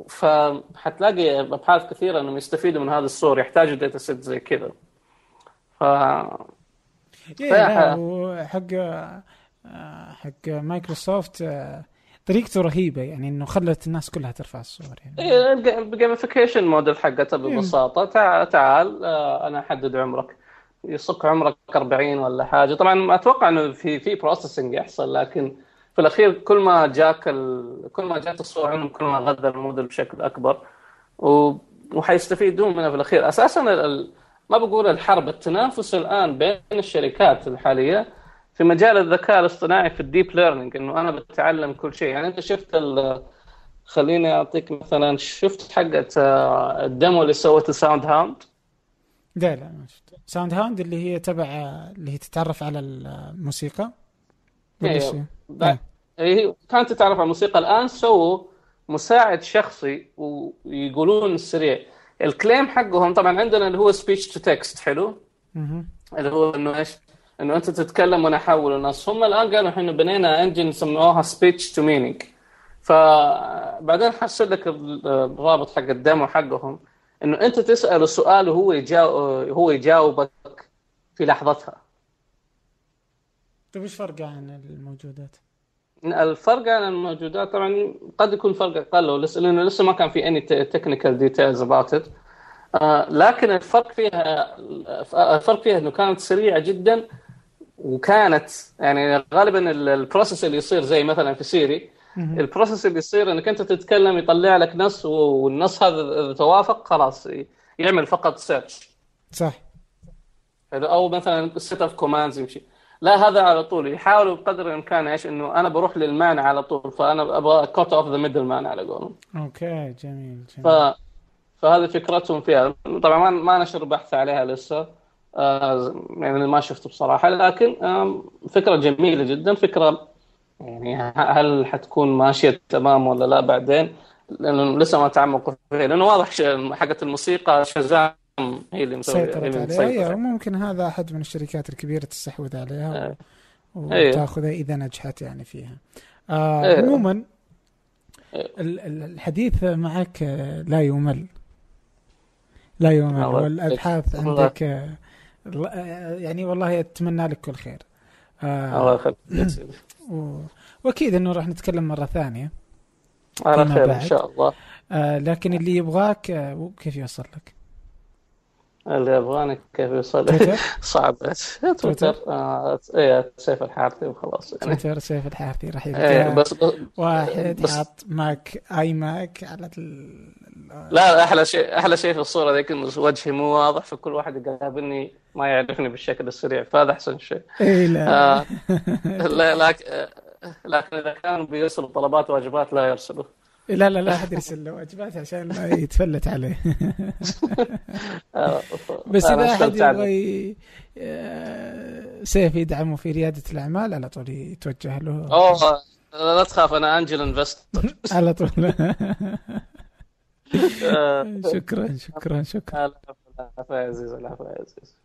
Speaker 1: فحتلاقي أبحاث كثيرة إنهم يستفيدوا من هذا الصور يحتاجوا data set زي كذا. ف
Speaker 2: إيه حق. حق مايكروسوفت طريقته رهيبة يعني إنه خلت الناس كلها ترفع الصور يعني.
Speaker 1: ال gamification model حقتها ببساطه تعال, تعال أنا أحدد عمرك. يصك عمرك 40 ولا حاجة. طبعا أتوقع إنه في في processing يحصل لكن في الأخير كل ما جاك ال... كل ما جات الصور عندهم كل ما غذى الموديل بشكل أكبر. و... وحيستفيدون منها في الأخير. أساسا ال... ما بقول الحرب التنافس الآن بين الشركات الحالية في مجال الذكاء الاصطناعي في ال deep learning إنه أنا بتعلم كل شيء. يعني أنت شفت ال... خليني أعطيك مثلا شفت حقه آه، ال demo اللي سوته SoundHound
Speaker 2: لا لا ما شفت SoundHound اللي هي تبع اللي هي تتعرف على الموسيقى؟
Speaker 1: أيوه هي؟ كانت تتعرف على الموسيقى. الآن سووا مساعد شخصي ويقولون سريع ال claim حقهم طبعا عندنا اللي هو speech to text حلو؟ اللي هو إنه إيش؟ إنه أنت تتكلم وأنا احول النص هم الآن قالوا إحنا بنينا engine سموها speech to meaning فبعدين حرسل لك الرابط حق ال demo حقهم. إنه أنت تساله سؤال وهو يجاوب هو يجاوبك في لحظتها.
Speaker 2: طيب إيش فرق عن الموجودات؟
Speaker 1: الفرق عن الموجودات طبعا قد يكون فرق أقل لأنه لسه ما كان في any technical details about it لكن الفرق فيها الفرق فيها إنه كانت سريعة جدا. وكانت يعني غالبا ال process اللي يصير زي مثلا في Siri ال process اللي يصير إنك أنت تتكلم يطلع لك نص والنص هذا إذا توافق خلاص يعمل فقط search
Speaker 2: صح.
Speaker 1: أو مثلا set of commands يمشي. لا هذا على طول. يحاولوا بقدر الإمكان إيش؟ إنه أنا بروح للمعنى على طول فأنا أبغى cut off the middle man على قولهم.
Speaker 2: أوكي جميل
Speaker 1: جميل. ف... فهذه فكرتهم فيها. طبعا ما ما نشر بحث عليها لسه. يعني ما شفته بصراحة. لكن آه فكرة جميلة جدا. فكرة يعني هل حتكون ماشية تمام ولا لا بعدين؟ لأنه لسه ما تعمقوا فيها. لأنه واضح حقت الموسيقى شزام هي اللي
Speaker 2: مسوية عليها. أيوة ممكن هذا أحد من الشركات الكبيرة تستحوذ عليها أيه. وتأخذها إذا نجحت يعني فيها. آه أيه. عموما الحديث معك لا يمل. لا يمل. والأبحاث عندك يعني والله أتمنى لك كل خير.
Speaker 1: آه الله يخليك
Speaker 2: وأكيد إنه راح نتكلم مرة ثانية.
Speaker 1: على خير إن شاء الله.
Speaker 2: آه لكن اللي يبغاك آه كيف يوصل لك؟
Speaker 1: اللي يبغاني كيف يوصل صعب. تويتر. آه إيه سيف الحارثي وخلاص.
Speaker 2: يعني تويتر سيف الحارثي راح يبقى إيه بس واحد بس حاط Mac iMac على ال...
Speaker 1: لا أحلى شيء أحلى شيء في الصورة ذيك إنه وجهي مو واضح فكل واحد يقابلني ما يعرفني بالشكل السريع فهذا أحسن شيء.
Speaker 2: إي لا. آه
Speaker 1: لا لكن لكن إذا كانوا بيرسلوا طلبات واجبات لا يرسلوا
Speaker 2: لا لا لا أحد يرسل له واجبات عشان ما يتفلت عليه. بس إذا أحد يبغى سيف يدعمه في ريادة الأعمال على طول يتوجه له.
Speaker 1: أوه لا تخاف أنا انجل انفستر
Speaker 2: على طول. شكرا شكرا شكرا.
Speaker 1: العفو يا عزيز العفو يا عزيز